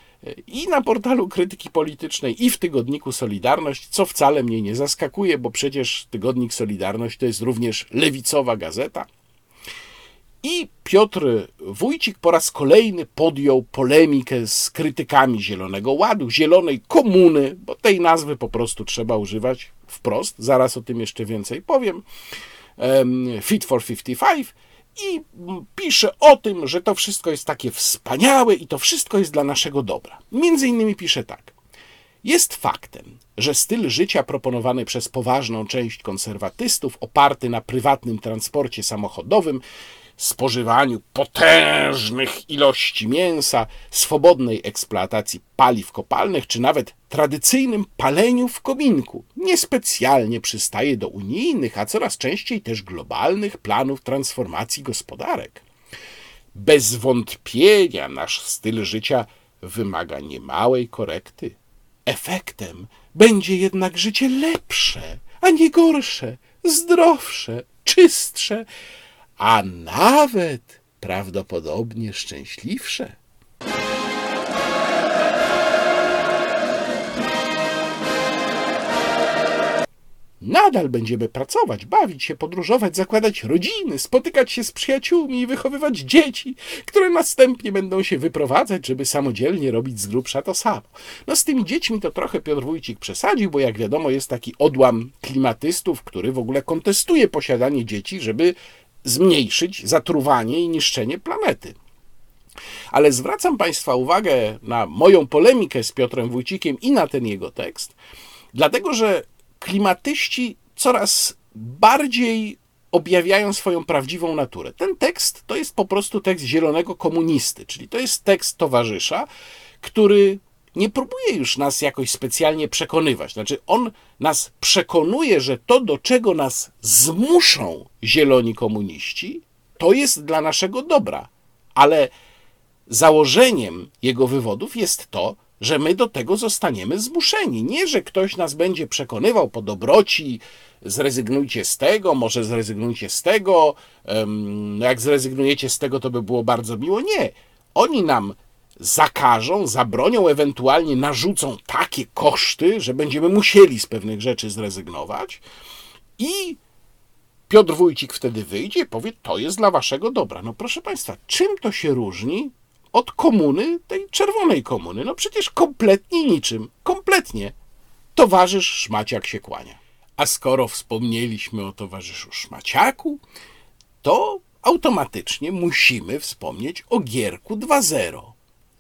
i na portalu krytyki politycznej, i w tygodniku Solidarność, co wcale mnie nie zaskakuje, bo przecież tygodnik Solidarność to jest również lewicowa gazeta. I Piotr Wójcik po raz kolejny podjął polemikę z krytykami Zielonego Ładu, Zielonej Komuny, bo tej nazwy po prostu trzeba używać wprost, zaraz o tym jeszcze więcej powiem. Fit for 55 i pisze o tym, że to wszystko jest takie wspaniałe i to wszystko jest dla naszego dobra. Między innymi pisze tak. Jest faktem, że styl życia proponowany przez poważną część konserwatystów, oparty na prywatnym transporcie samochodowym, spożywaniu potężnych ilości mięsa, swobodnej eksploatacji paliw kopalnych, czy nawet tradycyjnym paleniu w kominku niespecjalnie przystaje do unijnych, a coraz częściej też globalnych planów transformacji gospodarek. Bez wątpienia nasz styl życia wymaga niemałej korekty. Efektem będzie jednak życie lepsze, a nie gorsze, zdrowsze, czystsze, a nawet prawdopodobnie szczęśliwsze. Nadal będziemy pracować, bawić się, podróżować, zakładać rodziny, spotykać się z przyjaciółmi i wychowywać dzieci, które następnie będą się wyprowadzać, żeby samodzielnie robić z grubsza to samo. No z tymi dziećmi to trochę Piotr Wójcik przesadził, bo jak wiadomo jest taki odłam klimatystów, który w ogóle kontestuje posiadanie dzieci, żeby zmniejszyć zatruwanie i niszczenie planety. Ale zwracam Państwa uwagę na moją polemikę z Piotrem Wójcikiem i na ten jego tekst, dlatego że klimatyści coraz bardziej objawiają swoją prawdziwą naturę. Ten tekst to jest po prostu tekst zielonego komunisty, czyli to jest tekst towarzysza, który nie próbuje już nas jakoś specjalnie przekonywać. Znaczy, on nas przekonuje, że to, do czego nas zmuszą zieloni komuniści, to jest dla naszego dobra. Ale założeniem jego wywodów jest to, że my do tego zostaniemy zmuszeni. Nie, że ktoś nas będzie przekonywał po dobroci, zrezygnujcie z tego, może zrezygnujcie z tego, no jak zrezygnujecie z tego, to by było bardzo miło. Nie. Oni nam zakażą, zabronią, ewentualnie narzucą takie koszty, że będziemy musieli z pewnych rzeczy zrezygnować i Piotr Wójcik wtedy wyjdzie i powie, to jest dla waszego dobra. No proszę Państwa, czym to się różni od komuny, tej czerwonej komuny? No przecież kompletnie niczym. Kompletnie. Towarzysz Szmaciak się kłania. A skoro wspomnieliśmy o towarzyszu Szmaciaku, to automatycznie musimy wspomnieć o Gierku 2.0.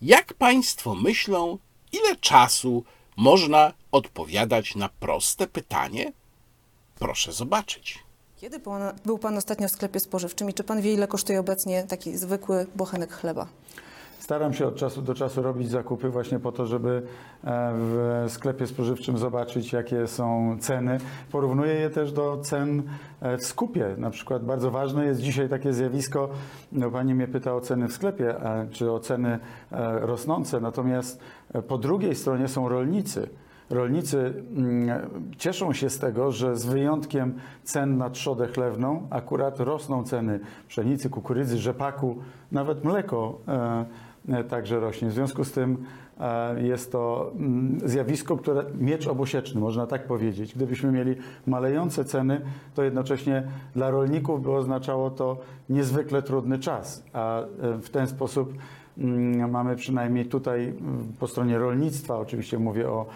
Jak Państwo myślą, ile czasu można odpowiadać na proste pytanie? Proszę zobaczyć. Kiedy był Pan ostatnio w sklepie spożywczym i czy Pan wie, ile kosztuje obecnie taki zwykły bochenek chleba? Staram się od czasu do czasu robić zakupy właśnie po to, żeby e, w sklepie spożywczym zobaczyć, jakie są ceny. Porównuję je też do cen e, w skupie. Na przykład bardzo ważne jest dzisiaj takie zjawisko, no pani mnie pyta o ceny w sklepie, czy o ceny e, rosnące, natomiast po drugiej stronie są rolnicy. Rolnicy mm, cieszą się z tego, że z wyjątkiem cen na trzodę chlewną akurat rosną ceny pszenicy, kukurydzy, rzepaku, nawet mleko także rośnie. W związku z tym e, jest to mm, zjawisko, które miecz obosieczny, można tak powiedzieć. Gdybyśmy mieli malejące ceny, to jednocześnie dla rolników by oznaczało to niezwykle trudny czas, a e, w ten sposób mm, mamy przynajmniej tutaj mm, po stronie rolnictwa, oczywiście mówię o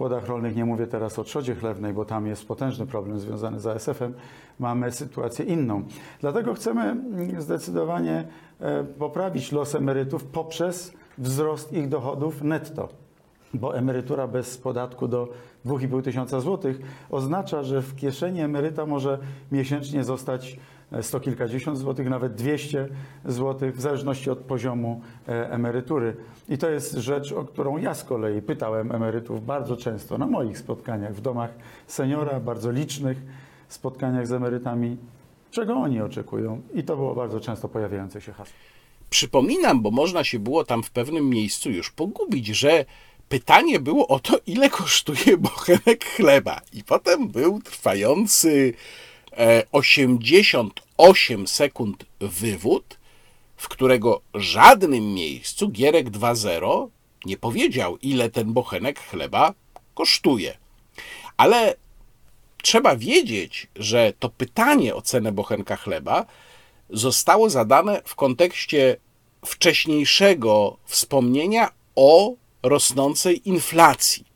płodach rolnych, nie mówię teraz o trzodzie chlewnej, bo tam jest potężny problem związany z ASF-em, mamy sytuację inną. Dlatego chcemy zdecydowanie e, poprawić los emerytów poprzez wzrost ich dochodów netto. Bo emerytura bez podatku do 2,5 tysiąca złotych oznacza, że w kieszeni emeryta może miesięcznie zostać e, sto kilkadziesiąt złotych, nawet 200 złotych, w zależności od poziomu e, emerytury. I to jest rzecz, o którą ja z kolei pytałem emerytów bardzo często na moich spotkaniach w domach seniora, bardzo licznych spotkaniach z emerytami, czego oni oczekują. I to było bardzo często pojawiające się hasło. Przypominam, bo można się było tam w pewnym miejscu już pogubić, że pytanie było o to, ile kosztuje bochenek chleba. I potem był trwający e, 88 sekund wywód, w którego żadnym miejscu Gierek 2.0 nie powiedział, ile ten bochenek chleba kosztuje. Ale trzeba wiedzieć, że to pytanie o cenę bochenka chleba zostało zadane w kontekście wcześniejszego wspomnienia o rosnącej inflacji.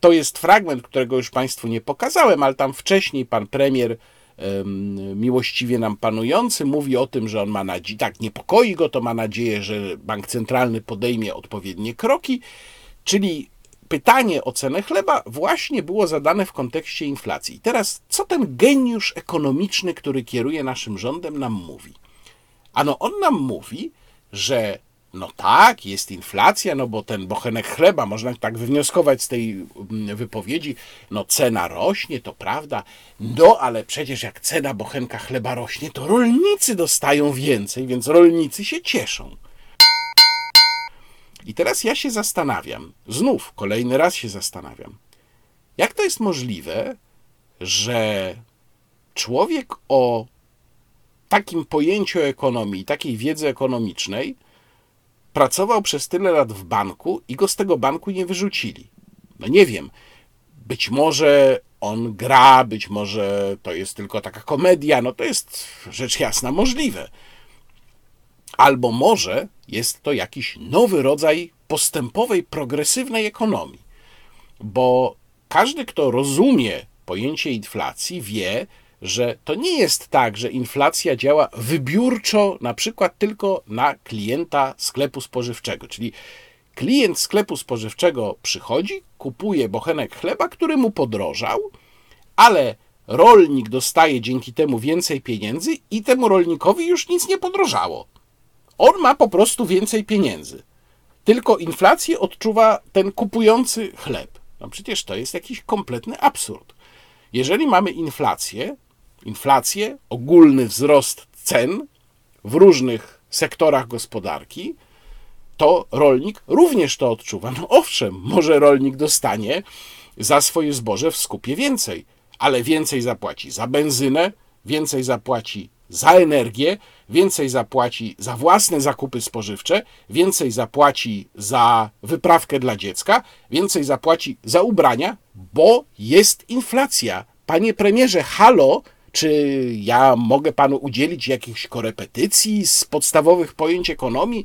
To jest fragment, którego już Państwu nie pokazałem, ale tam wcześniej pan premier em, miłościwie nam panujący mówi o tym, że on ma nadzieję, tak niepokoi go, to ma nadzieję, że bank centralny podejmie odpowiednie kroki, czyli pytanie o cenę chleba właśnie było zadane w kontekście inflacji. I teraz, co ten geniusz ekonomiczny, który kieruje naszym rządem, nam mówi? Ano, on nam mówi, że no tak, jest inflacja, no bo ten bochenek chleba, można tak wywnioskować z tej mm, wypowiedzi, no cena rośnie, to prawda, no ale przecież jak cena bochenka chleba rośnie, to rolnicy dostają więcej, więc rolnicy się cieszą. I teraz ja się zastanawiam, znów kolejny raz się zastanawiam, jak to jest możliwe, że człowiek o takim pojęciu ekonomii, takiej wiedzy ekonomicznej, pracował przez tyle lat w banku i go z tego banku nie wyrzucili. No nie wiem, być może on gra, być może to jest tylko taka komedia, no to jest rzecz jasna możliwe. Albo może jest to jakiś nowy rodzaj postępowej, progresywnej ekonomii, bo każdy, kto rozumie pojęcie inflacji, wie, że to nie jest tak, że inflacja działa wybiórczo, na przykład tylko na klienta sklepu spożywczego. Czyli klient sklepu spożywczego przychodzi, kupuje bochenek chleba, który mu podrożał, ale rolnik dostaje dzięki temu więcej pieniędzy i temu rolnikowi już nic nie podrożało. On ma po prostu więcej pieniędzy. Tylko inflację odczuwa ten kupujący chleb. No przecież to jest jakiś kompletny absurd. Jeżeli mamy inflację, inflację, ogólny wzrost cen w różnych sektorach gospodarki, to rolnik również to odczuwa. No owszem, może rolnik dostanie za swoje zboże w skupie więcej, ale więcej zapłaci za benzynę, więcej zapłaci za energię, więcej zapłaci za własne zakupy spożywcze, więcej zapłaci za wyprawkę dla dziecka, więcej zapłaci za ubrania, bo jest inflacja. Panie premierze, halo, czy ja mogę panu udzielić jakichś korepetycji z podstawowych pojęć ekonomii?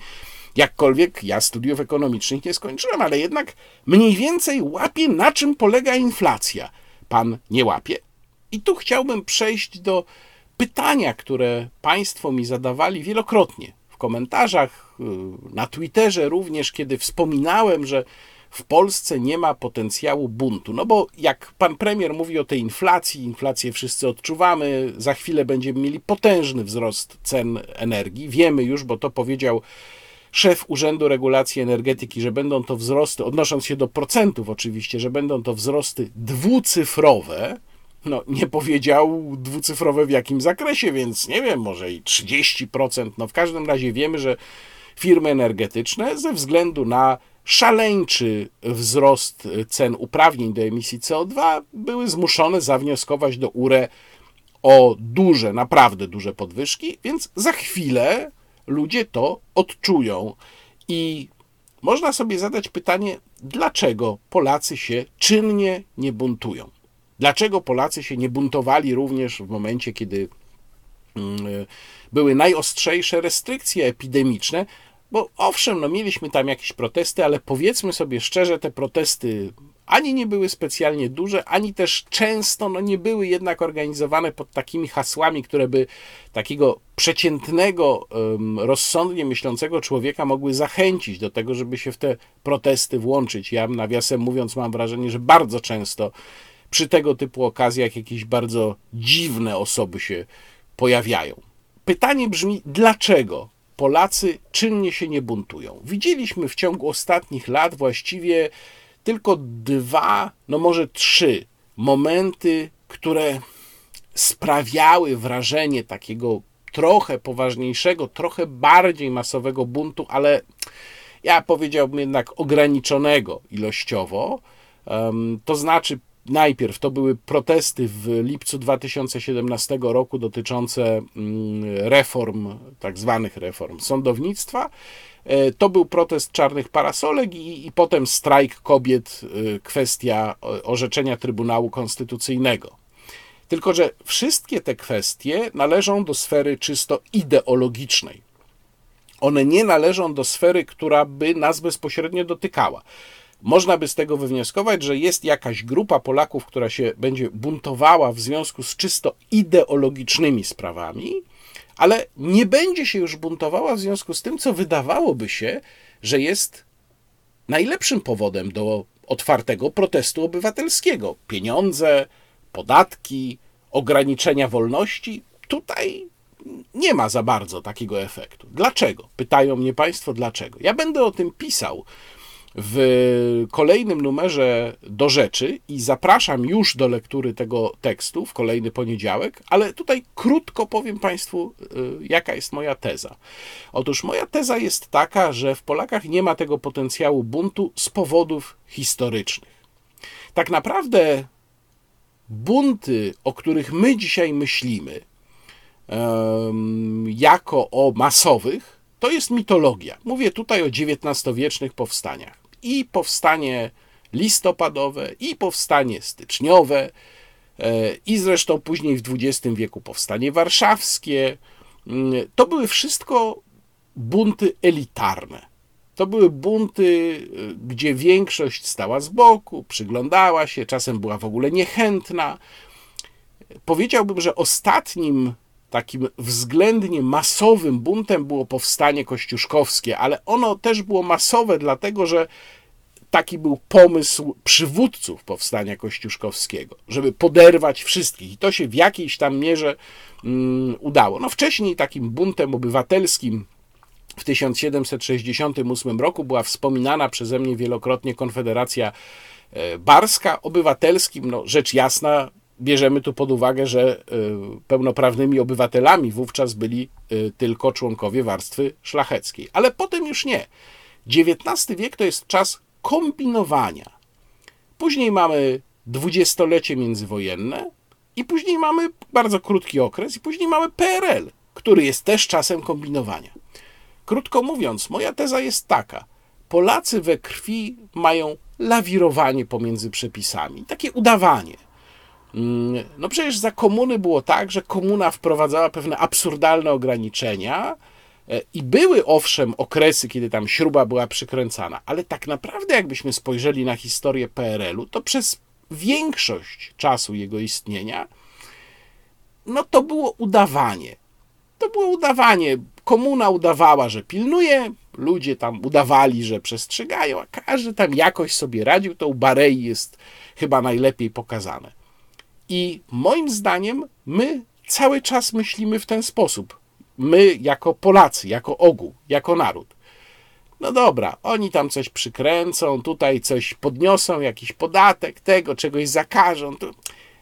Jakkolwiek ja studiów ekonomicznych nie skończyłem, ale jednak mniej więcej łapię, na czym polega inflacja. Pan nie łapie? I tu chciałbym przejść do pytania, które Państwo mi zadawali wielokrotnie w komentarzach, y, na Twitterze również, kiedy wspominałem, że w Polsce nie ma potencjału buntu. No bo jak pan premier mówi o tej inflacji, inflację wszyscy odczuwamy, za chwilę będziemy mieli potężny wzrost cen energii. Wiemy już, bo to powiedział szef Urzędu Regulacji Energetyki, że będą to wzrosty, odnosząc się do procentów oczywiście, że będą to wzrosty dwucyfrowe. No, nie powiedział dwucyfrowe w jakim zakresie, więc nie wiem, może i 30%. No, w każdym razie wiemy, że firmy energetyczne ze względu na szaleńczy wzrost cen uprawnień do emisji CO2 były zmuszone zawnioskować do URE o duże, naprawdę duże podwyżki, więc za chwilę ludzie to odczują. I można sobie zadać pytanie, dlaczego Polacy się czynnie nie buntują? Dlaczego Polacy się nie buntowali również w momencie, kiedy mm, były najostrzejsze restrykcje epidemiczne? Bo owszem, no mieliśmy tam jakieś protesty, ale powiedzmy sobie szczerze, te protesty ani nie były specjalnie duże, ani też często no, nie były jednak organizowane pod takimi hasłami, które by takiego przeciętnego, rozsądnie myślącego człowieka mogły zachęcić do tego, żeby się w te protesty włączyć. Ja, nawiasem mówiąc, mam wrażenie, że bardzo często przy tego typu okazjach jakieś bardzo dziwne osoby się pojawiają. Pytanie brzmi, dlaczego Polacy czynnie się nie buntują? Widzieliśmy w ciągu ostatnich lat właściwie tylko dwa, no może trzy momenty, które sprawiały wrażenie takiego trochę poważniejszego, trochę bardziej masowego buntu, ale ja powiedziałbym jednak ograniczonego ilościowo. To znaczy, najpierw to były protesty w lipcu 2017 roku dotyczące mm, reform, tak zwanych reform sądownictwa. E, to był protest czarnych parasolek i, i potem strajk kobiet, e, kwestia orzeczenia Trybunału Konstytucyjnego. Tylko, że wszystkie te kwestie należą do sfery czysto ideologicznej. One nie należą do sfery, która by nas bezpośrednio dotykała. Można by z tego wywnioskować, że jest jakaś grupa Polaków, która się będzie buntowała w związku z czysto ideologicznymi sprawami, ale nie będzie się już buntowała w związku z tym, co wydawałoby się, że jest najlepszym powodem do otwartego protestu obywatelskiego. Pieniądze, podatki, ograniczenia wolności. Tutaj nie ma za bardzo takiego efektu. Dlaczego? Pytają mnie Państwo, dlaczego. Ja będę o tym pisał w kolejnym numerze do rzeczy i zapraszam już do lektury tego tekstu w kolejny poniedziałek, ale tutaj krótko powiem Państwu, y, jaka jest moja teza. Otóż moja teza jest taka, że w Polakach nie ma tego potencjału buntu z powodów historycznych. Tak naprawdę bunty, o których my dzisiaj myślimy, jako o masowych, to jest mitologia. Mówię tutaj o XIX-wiecznych powstaniach. I powstanie listopadowe, i powstanie styczniowe, e, i zresztą później w XX wieku powstanie warszawskie. Mm, To były wszystko bunty elitarne. To były bunty, y, gdzie większość stała z boku, przyglądała się, czasem była w ogóle niechętna. Powiedziałbym, że ostatnim takim względnie masowym buntem było powstanie kościuszkowskie, ale ono też było masowe, dlatego że taki był pomysł przywódców powstania kościuszkowskiego, żeby poderwać wszystkich. I to się w jakiejś tam mierze mm, udało. No wcześniej takim buntem obywatelskim w 1768 roku była wspominana przeze mnie wielokrotnie Konfederacja e, Barska. Obywatelskim, no rzecz jasna, bierzemy tu pod uwagę, że e, pełnoprawnymi obywatelami wówczas byli e, tylko członkowie warstwy szlacheckiej. Ale potem już nie. XIX wiek to jest czas kombinowania. Później mamy dwudziestolecie międzywojenne i później mamy bardzo krótki okres i później mamy PRL, który jest też czasem kombinowania. Krótko mówiąc, moja teza jest taka: Polacy we krwi mają lawirowanie pomiędzy przepisami, takie udawanie. Mm, No przecież za komuny było tak, że komuna wprowadzała pewne absurdalne ograniczenia e, i były owszem okresy, kiedy tam śruba była przykręcana, ale tak naprawdę jakbyśmy spojrzeli na historię PRL-u, to przez większość czasu jego istnienia, no to było udawanie. To było udawanie. Komuna udawała, że pilnuje, ludzie tam udawali, że przestrzegają, a każdy tam jakoś sobie radził. To u Barei jest chyba najlepiej pokazane. I moim zdaniem my cały czas myślimy w ten sposób. My jako Polacy, jako ogół, jako naród. No dobra, oni tam coś przykręcą, tutaj coś podniosą, jakiś podatek, tego, czegoś zakażą,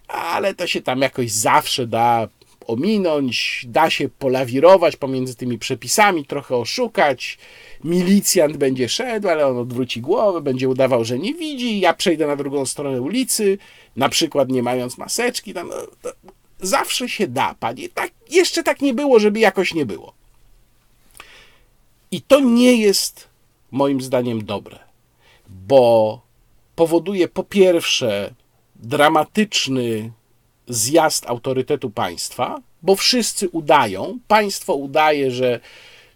ale to się tam jakoś zawsze da ominąć, da się polawirować pomiędzy tymi przepisami, trochę oszukać. Milicjant będzie szedł, ale on odwróci głowę, będzie udawał, że nie widzi. Ja przejdę na drugą stronę ulicy, na przykład nie mając maseczki. Tam, no, zawsze się da, panie. Tak, jeszcze tak nie było, żeby jakoś nie było. I to nie jest moim zdaniem dobre, bo powoduje po pierwsze dramatyczny zjazd autorytetu państwa, bo wszyscy udają, państwo udaje, że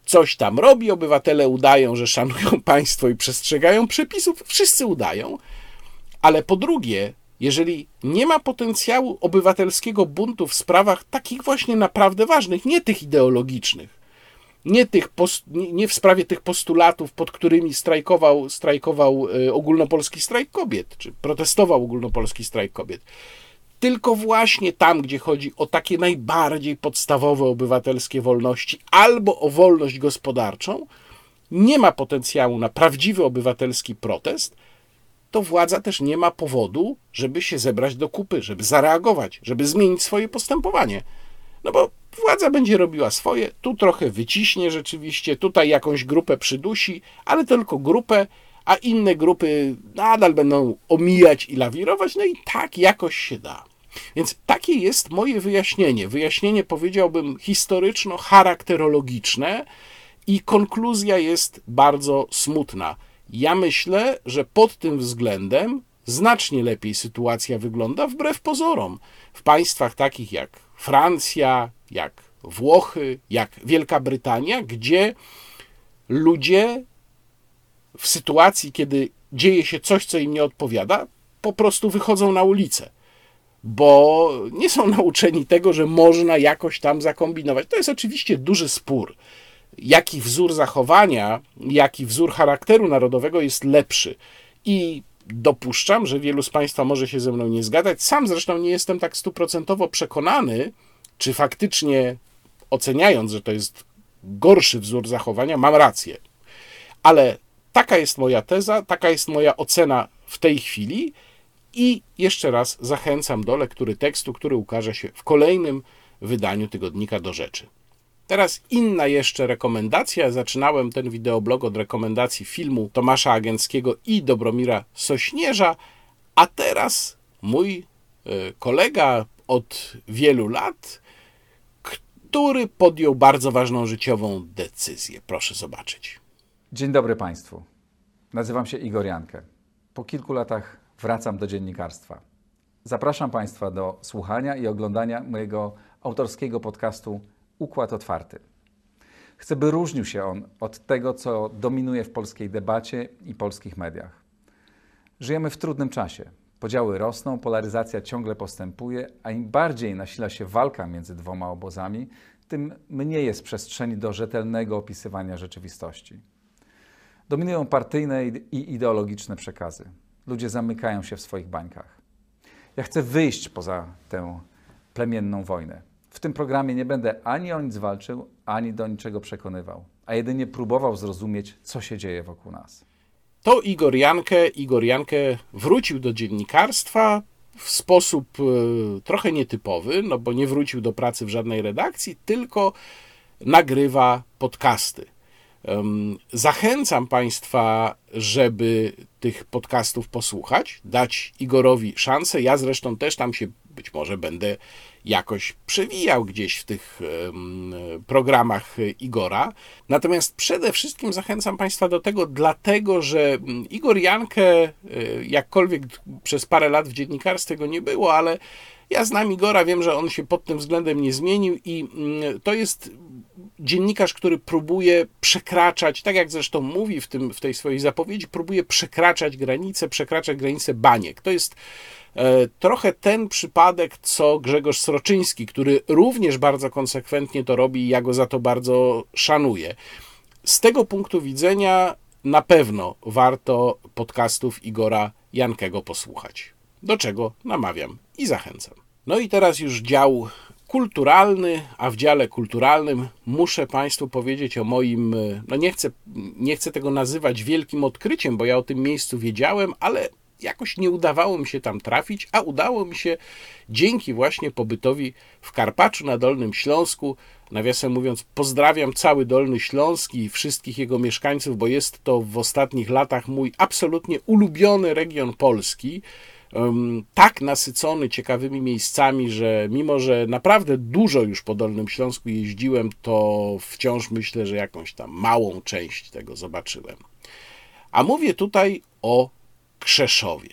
coś tam robi, obywatele udają, że szanują państwo i przestrzegają przepisów, wszyscy udają, ale po drugie, jeżeli nie ma potencjału obywatelskiego buntu w sprawach takich właśnie naprawdę ważnych, nie tych ideologicznych, nie, tych post, nie, w sprawie tych postulatów, pod którymi strajkował, strajkował y, ogólnopolski strajk kobiet, czy protestował ogólnopolski strajk kobiet, tylko właśnie tam, gdzie chodzi o takie najbardziej podstawowe obywatelskie wolności albo o wolność gospodarczą, nie ma potencjału na prawdziwy obywatelski protest, to władza też nie ma powodu, żeby się zebrać do kupy, żeby zareagować, żeby zmienić swoje postępowanie. No bo władza będzie robiła swoje, tu trochę wyciśnie rzeczywiście, tutaj jakąś grupę przydusi, ale tylko grupę, a inne grupy nadal będą omijać i lawirować, no i tak jakoś się da. Więc takie jest moje wyjaśnienie. Wyjaśnienie powiedziałbym historyczno-charakterologiczne i konkluzja jest bardzo smutna. Ja myślę, że pod tym względem znacznie lepiej sytuacja wygląda wbrew pozorom w państwach takich jak Francja, jak Włochy, jak Wielka Brytania, gdzie ludzie w sytuacji, kiedy dzieje się coś, co im nie odpowiada, po prostu wychodzą na ulicę, bo nie są nauczeni tego, że można jakoś tam zakombinować. To jest oczywiście duży spór. Jaki wzór zachowania, jaki wzór charakteru narodowego jest lepszy. I dopuszczam, że wielu z Państwa może się ze mną nie zgadzać. Sam zresztą nie jestem tak stuprocentowo przekonany, czy faktycznie oceniając, że to jest gorszy wzór zachowania, mam rację. Ale taka jest moja teza, taka jest moja ocena w tej chwili i jeszcze raz zachęcam do lektury tekstu, który ukaże się w kolejnym wydaniu tygodnika do rzeczy. Teraz inna jeszcze rekomendacja. Zaczynałem ten wideoblog od rekomendacji filmu Tomasza Agenckiego i Dobromira Sośnierza, a teraz mój y, kolega od wielu lat, który podjął bardzo ważną życiową decyzję. Proszę zobaczyć. Dzień dobry Państwu. Nazywam się Igor Jankę. Po kilku latach wracam do dziennikarstwa. Zapraszam Państwa do słuchania i oglądania mojego autorskiego podcastu Układ Otwarty. Chcę, by różnił się on od tego, co dominuje w polskiej debacie i polskich mediach. Żyjemy w trudnym czasie. Podziały rosną, polaryzacja ciągle postępuje, a im bardziej nasila się walka między dwoma obozami, tym mniej jest przestrzeni do rzetelnego opisywania rzeczywistości. Dominują partyjne i ideologiczne przekazy. Ludzie zamykają się w swoich bańkach. Ja chcę wyjść poza tę plemienną wojnę. W tym programie nie będę ani o nic walczył, ani do niczego przekonywał, a jedynie próbował zrozumieć, co się dzieje wokół nas. To Igor Jankę. Igor Jankę wrócił do dziennikarstwa w sposób e, trochę nietypowy, no bo nie wrócił do pracy w żadnej redakcji, tylko nagrywa podcasty. Zachęcam Państwa, żeby tych podcastów posłuchać, dać Igorowi szansę. Ja zresztą też tam się być może będę jakoś przewijał gdzieś w tych programach Igora. Natomiast przede wszystkim zachęcam Państwa do tego, dlatego że mm, Igor Jankę, e, jakkolwiek przez parę lat w dziennikarstwie go nie było, ale ja znam Igora, wiem, że on się pod tym względem nie zmienił i mm, to jest dziennikarz, który próbuje przekraczać, tak jak zresztą mówi w, tym, w tej swojej zapowiedzi, próbuje przekraczać granice, przekraczać granice baniek. To jest e, trochę ten przypadek, co Grzegorz Sroczyński, który również bardzo konsekwentnie to robi i ja go za to bardzo szanuję. Z tego punktu widzenia na pewno warto podcastów Igora Jankego posłuchać. Do czego namawiam i zachęcam. No i teraz już dział kulturalny, a w dziale kulturalnym muszę Państwu powiedzieć o moim, e, no nie chcę, nie chcę tego nazywać wielkim odkryciem, bo ja o tym miejscu wiedziałem, ale jakoś nie udawało mi się tam trafić, a udało mi się dzięki właśnie pobytowi w Karpaczu na Dolnym Śląsku. Nawiasem mówiąc, pozdrawiam cały Dolny Śląsk i wszystkich jego mieszkańców, bo jest to w ostatnich latach mój absolutnie ulubiony region Polski tak nasycony ciekawymi miejscami, że mimo, że naprawdę dużo już po Dolnym Śląsku jeździłem, to wciąż myślę, że jakąś tam małą część tego zobaczyłem. A mówię tutaj o Krzeszowie.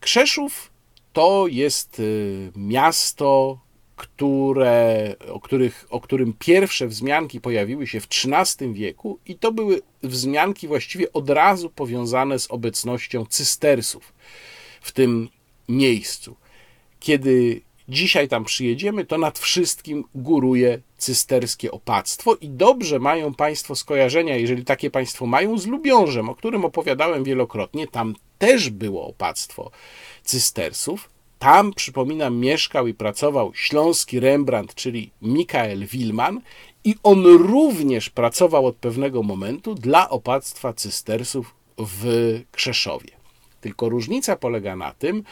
Krzeszów to jest y, miasto, które, o, których, o którym pierwsze wzmianki pojawiły się w XIII wieku, i to były wzmianki właściwie od razu powiązane z obecnością cystersów w tym miejscu. Kiedy dzisiaj tam przyjedziemy, to nad wszystkim góruje cysterskie opactwo i dobrze mają Państwo skojarzenia, jeżeli takie Państwo mają, z Lubiążem, o którym opowiadałem wielokrotnie. Tam też było opactwo cystersów. Tam, przypominam, mieszkał i pracował śląski Rembrandt, czyli Mikael Wilman, i on również pracował od pewnego momentu dla opactwa cystersów w Krzeszowie. Tylko różnica polega na tym,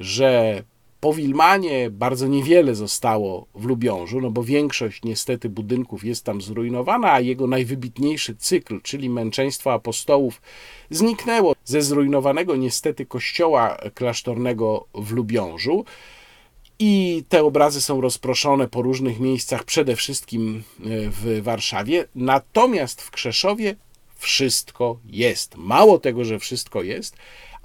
że po Wilmanie bardzo niewiele zostało w Lubiążu, no bo większość niestety budynków jest tam zrujnowana, a jego najwybitniejszy cykl, czyli męczeństwo apostołów, zniknęło ze zrujnowanego niestety kościoła klasztornego w Lubiążu. I te obrazy są rozproszone po różnych miejscach, przede wszystkim e, w Warszawie. Natomiast w Krzeszowie wszystko jest. Mało tego, że wszystko jest,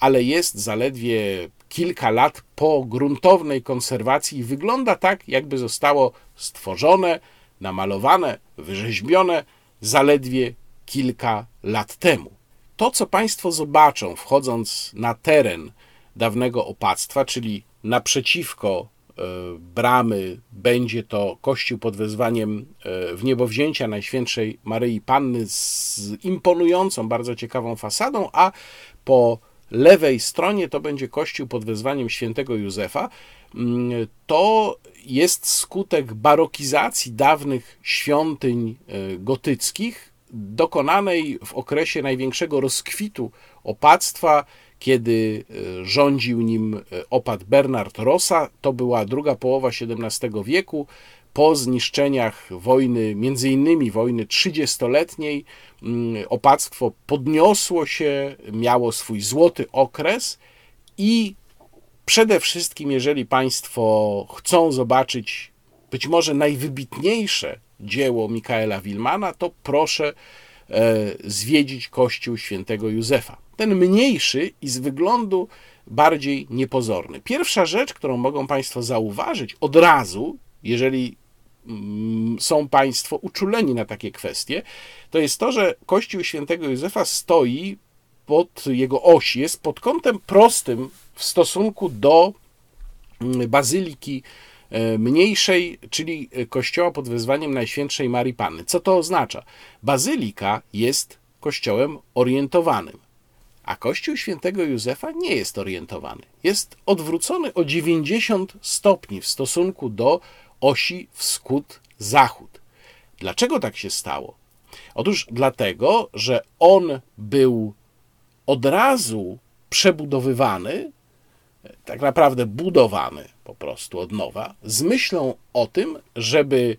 ale jest zaledwie kilka lat po gruntownej konserwacji i wygląda tak, jakby zostało stworzone, namalowane, wyrzeźbione zaledwie kilka lat temu. To, co Państwo zobaczą, wchodząc na teren dawnego opactwa, czyli naprzeciwko e, bramy będzie to kościół pod wezwaniem e, w niebowzięcia Najświętszej Maryi Panny z imponującą, bardzo ciekawą fasadą, a po lewej stronie to będzie kościół pod wezwaniem świętego Józefa. Mm, To jest skutek barokizacji dawnych świątyń e, gotyckich, dokonanej w okresie największego rozkwitu opactwa, kiedy e, rządził nim e, opat Bernard Rossa. To była druga połowa XVII wieku. Po zniszczeniach wojny, między innymi wojny trzydziestoletniej, mm, opactwo podniosło się, miało swój złoty okres i przede wszystkim, jeżeli Państwo chcą zobaczyć być może najwybitniejsze dzieło Mikaela Wilmana, to proszę e, zwiedzić kościół świętego Józefa. Ten mniejszy i z wyglądu bardziej niepozorny. Pierwsza rzecz, którą mogą Państwo zauważyć od razu, jeżeli są Państwo uczuleni na takie kwestie, to jest to, że kościół świętego Józefa stoi pod jego osi, jest pod kątem prostym w stosunku do mm, bazyliki e, mniejszej, czyli kościoła pod wezwaniem Najświętszej Marii Panny. Co to oznacza? Bazylika jest kościołem orientowanym, a kościół świętego Józefa nie jest orientowany. Jest odwrócony o 90 stopni w stosunku do osi wschód-zachód. Dlaczego tak się stało? Otóż dlatego, że on był od razu przebudowywany, tak naprawdę budowany po prostu od nowa, z myślą o tym, żeby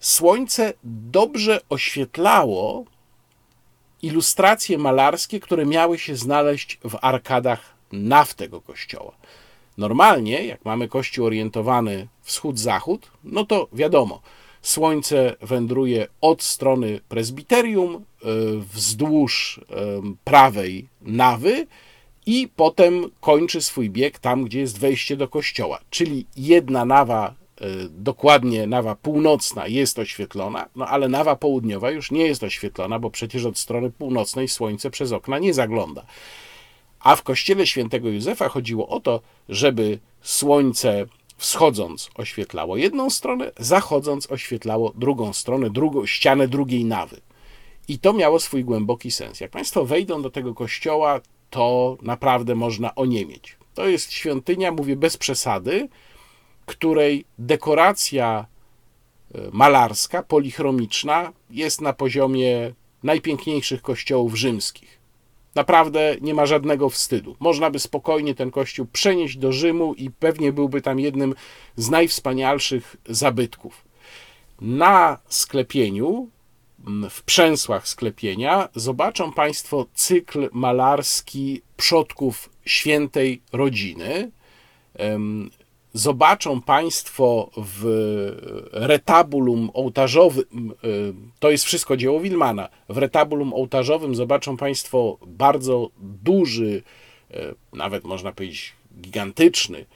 słońce dobrze oświetlało ilustracje malarskie, które miały się znaleźć w arkadach naw tego kościoła. Normalnie, jak mamy kościół orientowany wschód-zachód, no to wiadomo, słońce wędruje od strony prezbiterium e, wzdłuż e, prawej nawy i potem kończy swój bieg tam, gdzie jest wejście do kościoła. Czyli jedna nawa, e, dokładnie nawa północna jest oświetlona, no ale nawa południowa już nie jest oświetlona, bo przecież od strony północnej słońce przez okna nie zagląda. A w kościele świętego Józefa chodziło o to, żeby słońce wschodząc oświetlało jedną stronę, zachodząc oświetlało drugą stronę, drugą, ścianę drugiej nawy. I to miało swój głęboki sens. Jak Państwo wejdą do tego kościoła, to naprawdę można oniemieć. To jest świątynia, mówię bez przesady, której dekoracja e, malarska, polichromiczna jest na poziomie najpiękniejszych kościołów rzymskich. Naprawdę nie ma żadnego wstydu. Można by spokojnie ten kościół przenieść do Rzymu i pewnie byłby tam jednym z najwspanialszych zabytków. Na sklepieniu, w przęsłach sklepienia, zobaczą Państwo cykl malarski przodków świętej rodziny. Zobaczą Państwo w retabulum ołtarzowym, y, to jest wszystko dzieło Wilmana, w retabulum ołtarzowym zobaczą Państwo bardzo duży, y, nawet można powiedzieć gigantyczny,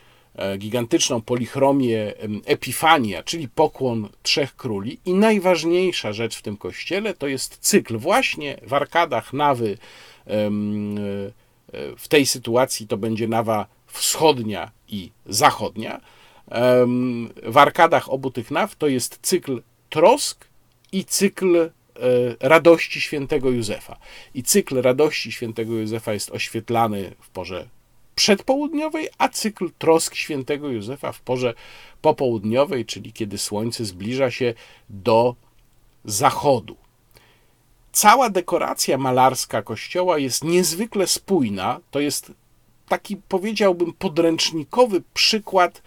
y, gigantyczną polichromię Epifania, czyli pokłon trzech króli. I najważniejsza rzecz w tym kościele to jest cykl właśnie w arkadach nawy. W tej sytuacji to będzie nawa wschodnia i zachodnia. W arkadach obu tych naw to jest cykl trosk i cykl e, radości świętego Józefa. I cykl radości świętego Józefa jest oświetlany w porze przedpołudniowej, a cykl trosk świętego Józefa w porze popołudniowej, czyli kiedy słońce zbliża się do zachodu. Cała dekoracja malarska kościoła jest niezwykle spójna. To jest taki, powiedziałbym, podręcznikowy przykład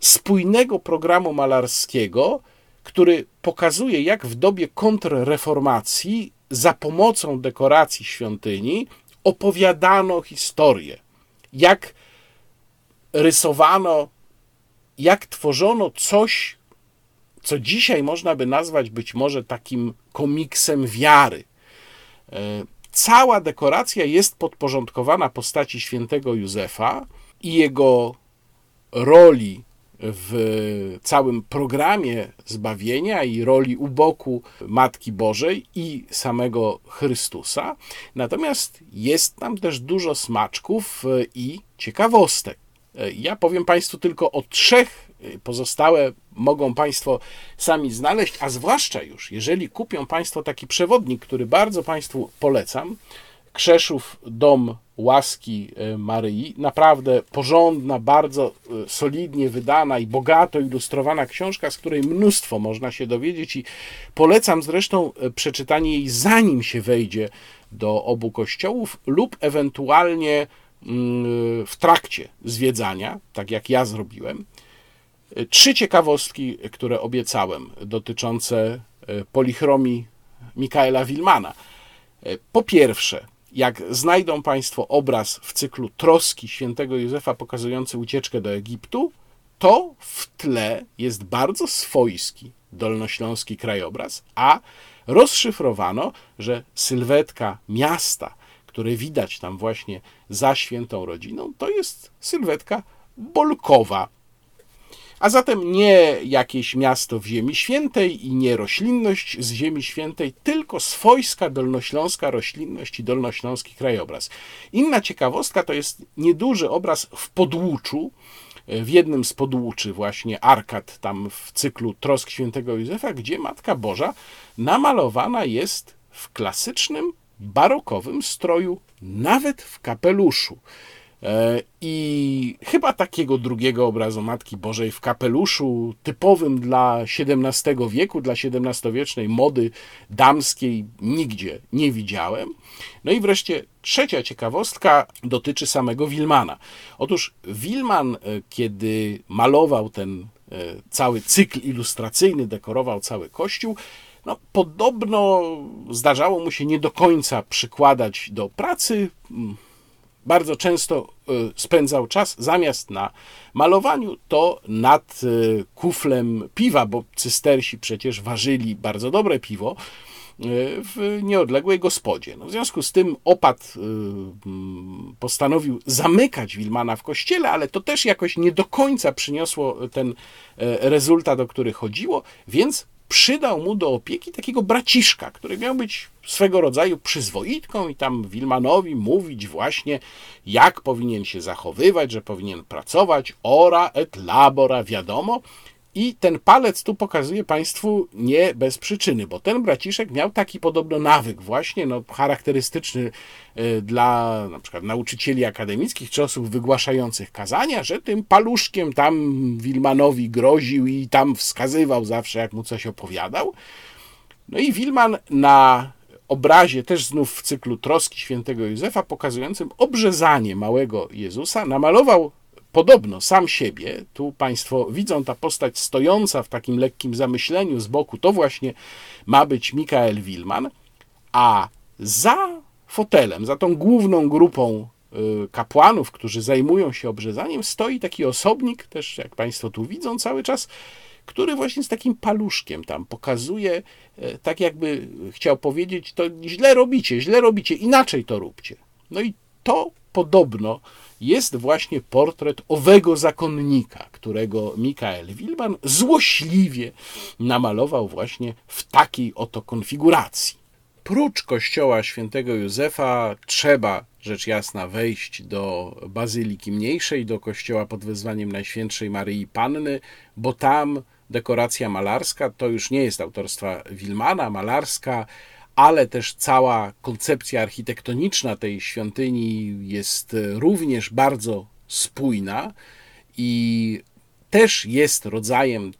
spójnego programu malarskiego, który pokazuje, jak w dobie kontrreformacji za pomocą dekoracji świątyni opowiadano historię, jak rysowano, jak tworzono coś, co dzisiaj można by nazwać być może takim komiksem wiary. E, Cała dekoracja jest podporządkowana postaci świętego Józefa i jego roli w całym programie zbawienia i roli u boku Matki Bożej i samego Chrystusa. Natomiast jest tam też dużo smaczków i ciekawostek. Ja powiem Państwu tylko o trzech, pozostałe mogą Państwo sami znaleźć, a zwłaszcza już, jeżeli kupią Państwo taki przewodnik, który bardzo Państwu polecam, Krzeszów Dom Łaski e, Maryi. Naprawdę porządna, bardzo e, solidnie wydana i bogato ilustrowana książka, z której mnóstwo można się dowiedzieć i polecam zresztą e, przeczytanie jej zanim się wejdzie do obu kościołów lub ewentualnie mm, w trakcie zwiedzania, tak jak ja zrobiłem. Trzy ciekawostki, które obiecałem, dotyczące polichromii Mikaela Wilmana. Po pierwsze, jak znajdą Państwo obraz w cyklu Troski świętego Józefa pokazujący ucieczkę do Egiptu, to w tle jest bardzo swojski dolnośląski krajobraz, a rozszyfrowano, że sylwetka miasta, które widać tam właśnie za świętą rodziną, to jest sylwetka Bolkowa. A zatem nie jakieś miasto w Ziemi Świętej i nie roślinność z Ziemi Świętej, tylko swojska dolnośląska roślinność i dolnośląski krajobraz. Inna ciekawostka to jest nieduży obraz w podłuczu, w jednym z podłuczy właśnie arkad tam w cyklu Trosk Świętego Józefa, gdzie Matka Boża namalowana jest w klasycznym, barokowym stroju, nawet w kapeluszu. E, I chyba takiego drugiego obrazu Matki Bożej w kapeluszu, typowym dla XVII wieku, dla XVII-wiecznej mody damskiej, nigdzie nie widziałem. No i wreszcie trzecia ciekawostka dotyczy samego Wilmana. Otóż Wilman, e, kiedy malował ten e, cały cykl ilustracyjny, dekorował cały kościół, no, podobno zdarzało mu się nie do końca przykładać do pracy bardzo często e, spędzał czas zamiast na malowaniu, to nad e, kuflem piwa, bo cystersi przecież ważyli bardzo dobre piwo e, w nieodległej gospodzie. No w związku z tym opat postanowił zamykać Wilmana w kościele, ale to też jakoś nie do końca przyniosło ten rezultat, o który chodziło, więc przydał mu do opieki takiego braciszka, który miał być swego rodzaju przyzwoitką i tam Wilmanowi mówić właśnie, jak powinien się zachowywać, że powinien pracować, ora et labora, wiadomo. I ten palec tu pokazuje Państwu nie bez przyczyny, bo ten braciszek miał taki podobno nawyk, właśnie no, charakterystyczny e, dla na przykład nauczycieli akademickich czy osób wygłaszających kazania, że tym paluszkiem tam Wilmanowi groził i tam wskazywał zawsze, jak mu coś opowiadał. No i Wilman na obrazie, też znów w cyklu Troski świętego Józefa, pokazującym obrzezanie małego Jezusa, namalował podobno sam siebie, tu Państwo widzą ta postać stojąca w takim lekkim zamyśleniu z boku, to właśnie ma być Mikael Wilman, a za fotelem, za tą główną grupą y, kapłanów, którzy zajmują się obrzezaniem, stoi taki osobnik, też jak Państwo tu widzą cały czas, który właśnie z takim paluszkiem tam pokazuje, y, tak jakby chciał powiedzieć, to źle robicie, źle robicie, inaczej to róbcie. No i to podobno jest właśnie portret owego zakonnika, którego Mikael Wilman złośliwie namalował właśnie w takiej oto konfiguracji. Prócz kościoła świętego Józefa trzeba rzecz jasna wejść do Bazyliki Mniejszej, do kościoła pod wezwaniem Najświętszej Maryi Panny, bo tam dekoracja malarska to już nie jest autorstwa Wilmana, malarska ale też cała koncepcja architektoniczna tej świątyni jest również bardzo spójna i też jest rodzajem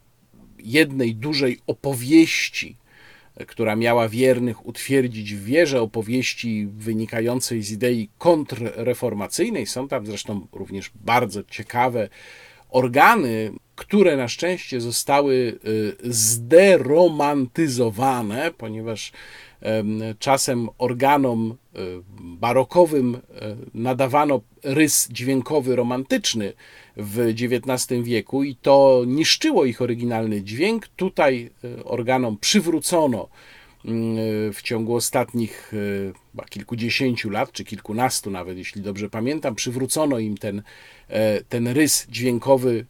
jednej dużej opowieści, która miała wiernych utwierdzić w wierze, opowieści wynikającej z idei kontrreformacyjnej. Są tam zresztą również bardzo ciekawe organy, które na szczęście zostały y, zderomantyzowane, ponieważ czasem organom e, barokowym e, nadawano rys dźwiękowy romantyczny w XIX wieku i to niszczyło ich oryginalny dźwięk. Tutaj e, organom przywrócono mm, w ciągu ostatnich kilkudziesięciu lat, czy kilkunastu nawet, jeśli dobrze pamiętam, przywrócono im ten, ten rys dźwiękowy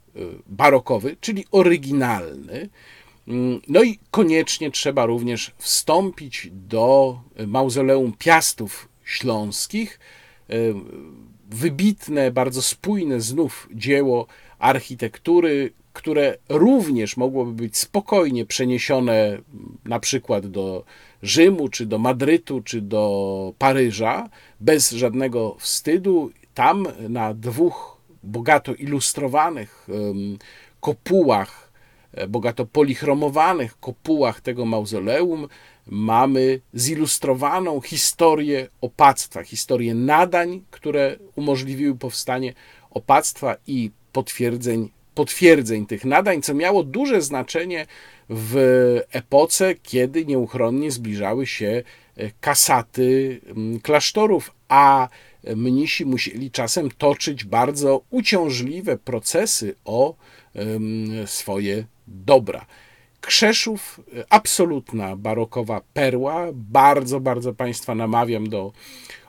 barokowy, czyli oryginalny. Mm, no i koniecznie trzeba również wstąpić do mauzoleum Piastów Śląskich. E, wybitne, bardzo spójne znów dzieło architektury, które również mogłoby być spokojnie przeniesione na przykład do Rzymu, czy do Madrytu, czy do Paryża, bez żadnego wstydu. Tam na dwóch bogato ilustrowanych kopułach E, bogato polichromowanych kopułach tego mauzoleum mamy zilustrowaną historię opactwa, historię nadań, które umożliwiły powstanie opactwa i potwierdzeń, potwierdzeń tych nadań, co miało duże znaczenie w epoce, kiedy nieuchronnie zbliżały się e, kasaty klasztorów, a mnisi musieli czasem toczyć bardzo uciążliwe procesy o swoje dobra. Krzeszów, e, absolutna barokowa perła. Bardzo, bardzo Państwa namawiam do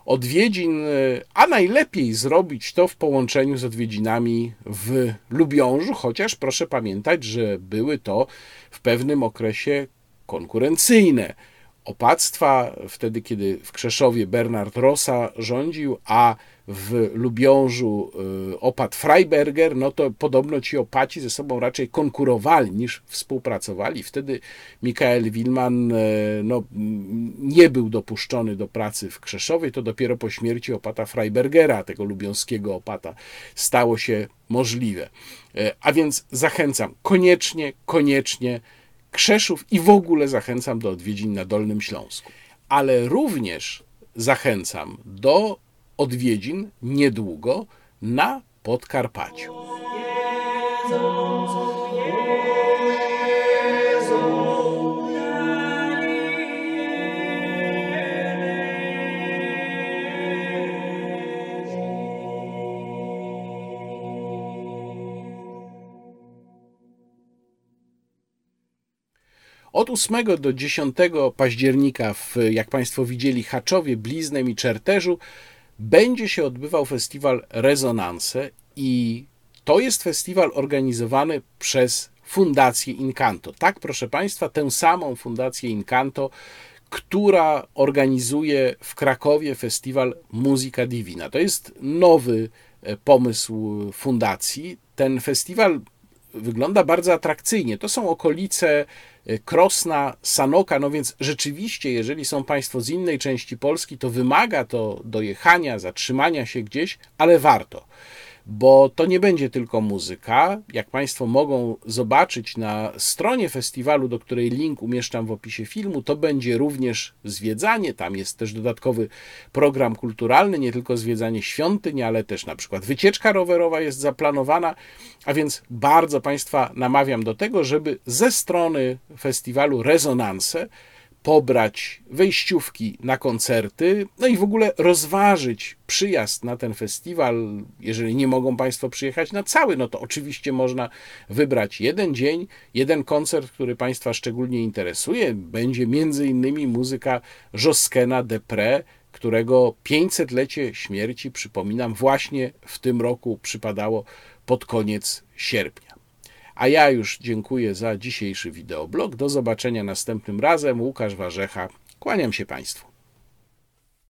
odwiedzin, e, a najlepiej zrobić to w połączeniu z odwiedzinami w Lubiążu, chociaż proszę pamiętać, że były to w pewnym okresie konkurencyjne opactwa, wtedy kiedy w Krzeszowie Bernard Rossa rządził, a w Lubiążu y, opat Freiberger, no to podobno ci opaci ze sobą raczej konkurowali niż współpracowali. Wtedy Michael Wilman y, no, nie był dopuszczony do pracy w Krzeszowie, to dopiero po śmierci opata Freibergera, tego lubiąskiego opata, stało się możliwe. Y, A więc zachęcam, koniecznie, koniecznie Krzeszów i w ogóle zachęcam do odwiedzin na Dolnym Śląsku. Ale również zachęcam do odwiedzin niedługo na Podkarpaciu. Od 8 do 10 października, w, jak Państwo widzieli, Haczowie, Bliznem i Czerterzu będzie się odbywał festiwal Rezonanse i to jest festiwal organizowany przez Fundację Incanto. Tak, proszę Państwa, tę samą Fundację Incanto, która organizuje w Krakowie festiwal Muzyka Divina. To jest nowy e, pomysł fundacji. Ten festiwal wygląda bardzo atrakcyjnie. To są okolice Krosna, Sanoka, no więc rzeczywiście, jeżeli są Państwo z innej części Polski, to wymaga to dojechania, zatrzymania się gdzieś, ale warto. Bo to nie będzie tylko muzyka. Jak Państwo mogą zobaczyć na stronie festiwalu, do której link umieszczam w opisie filmu, to będzie również zwiedzanie. Tam jest też dodatkowy program kulturalny, nie tylko zwiedzanie świątyń, ale też na przykład wycieczka rowerowa jest zaplanowana. A więc bardzo Państwa namawiam do tego, żeby ze strony festiwalu Rezonanse pobrać wejściówki na koncerty, no i w ogóle rozważyć przyjazd na ten festiwal. Jeżeli nie mogą Państwo przyjechać na cały, no to oczywiście można wybrać jeden dzień, jeden koncert, który Państwa szczególnie interesuje. Będzie między innymi muzyka Joskena Depre, którego 500-lecie śmierci, przypominam, właśnie w tym roku przypadało pod koniec sierpnia. A ja już dziękuję za dzisiejszy wideoblog. Do zobaczenia następnym razem. Łukasz Warzecha. Kłaniam się Państwu.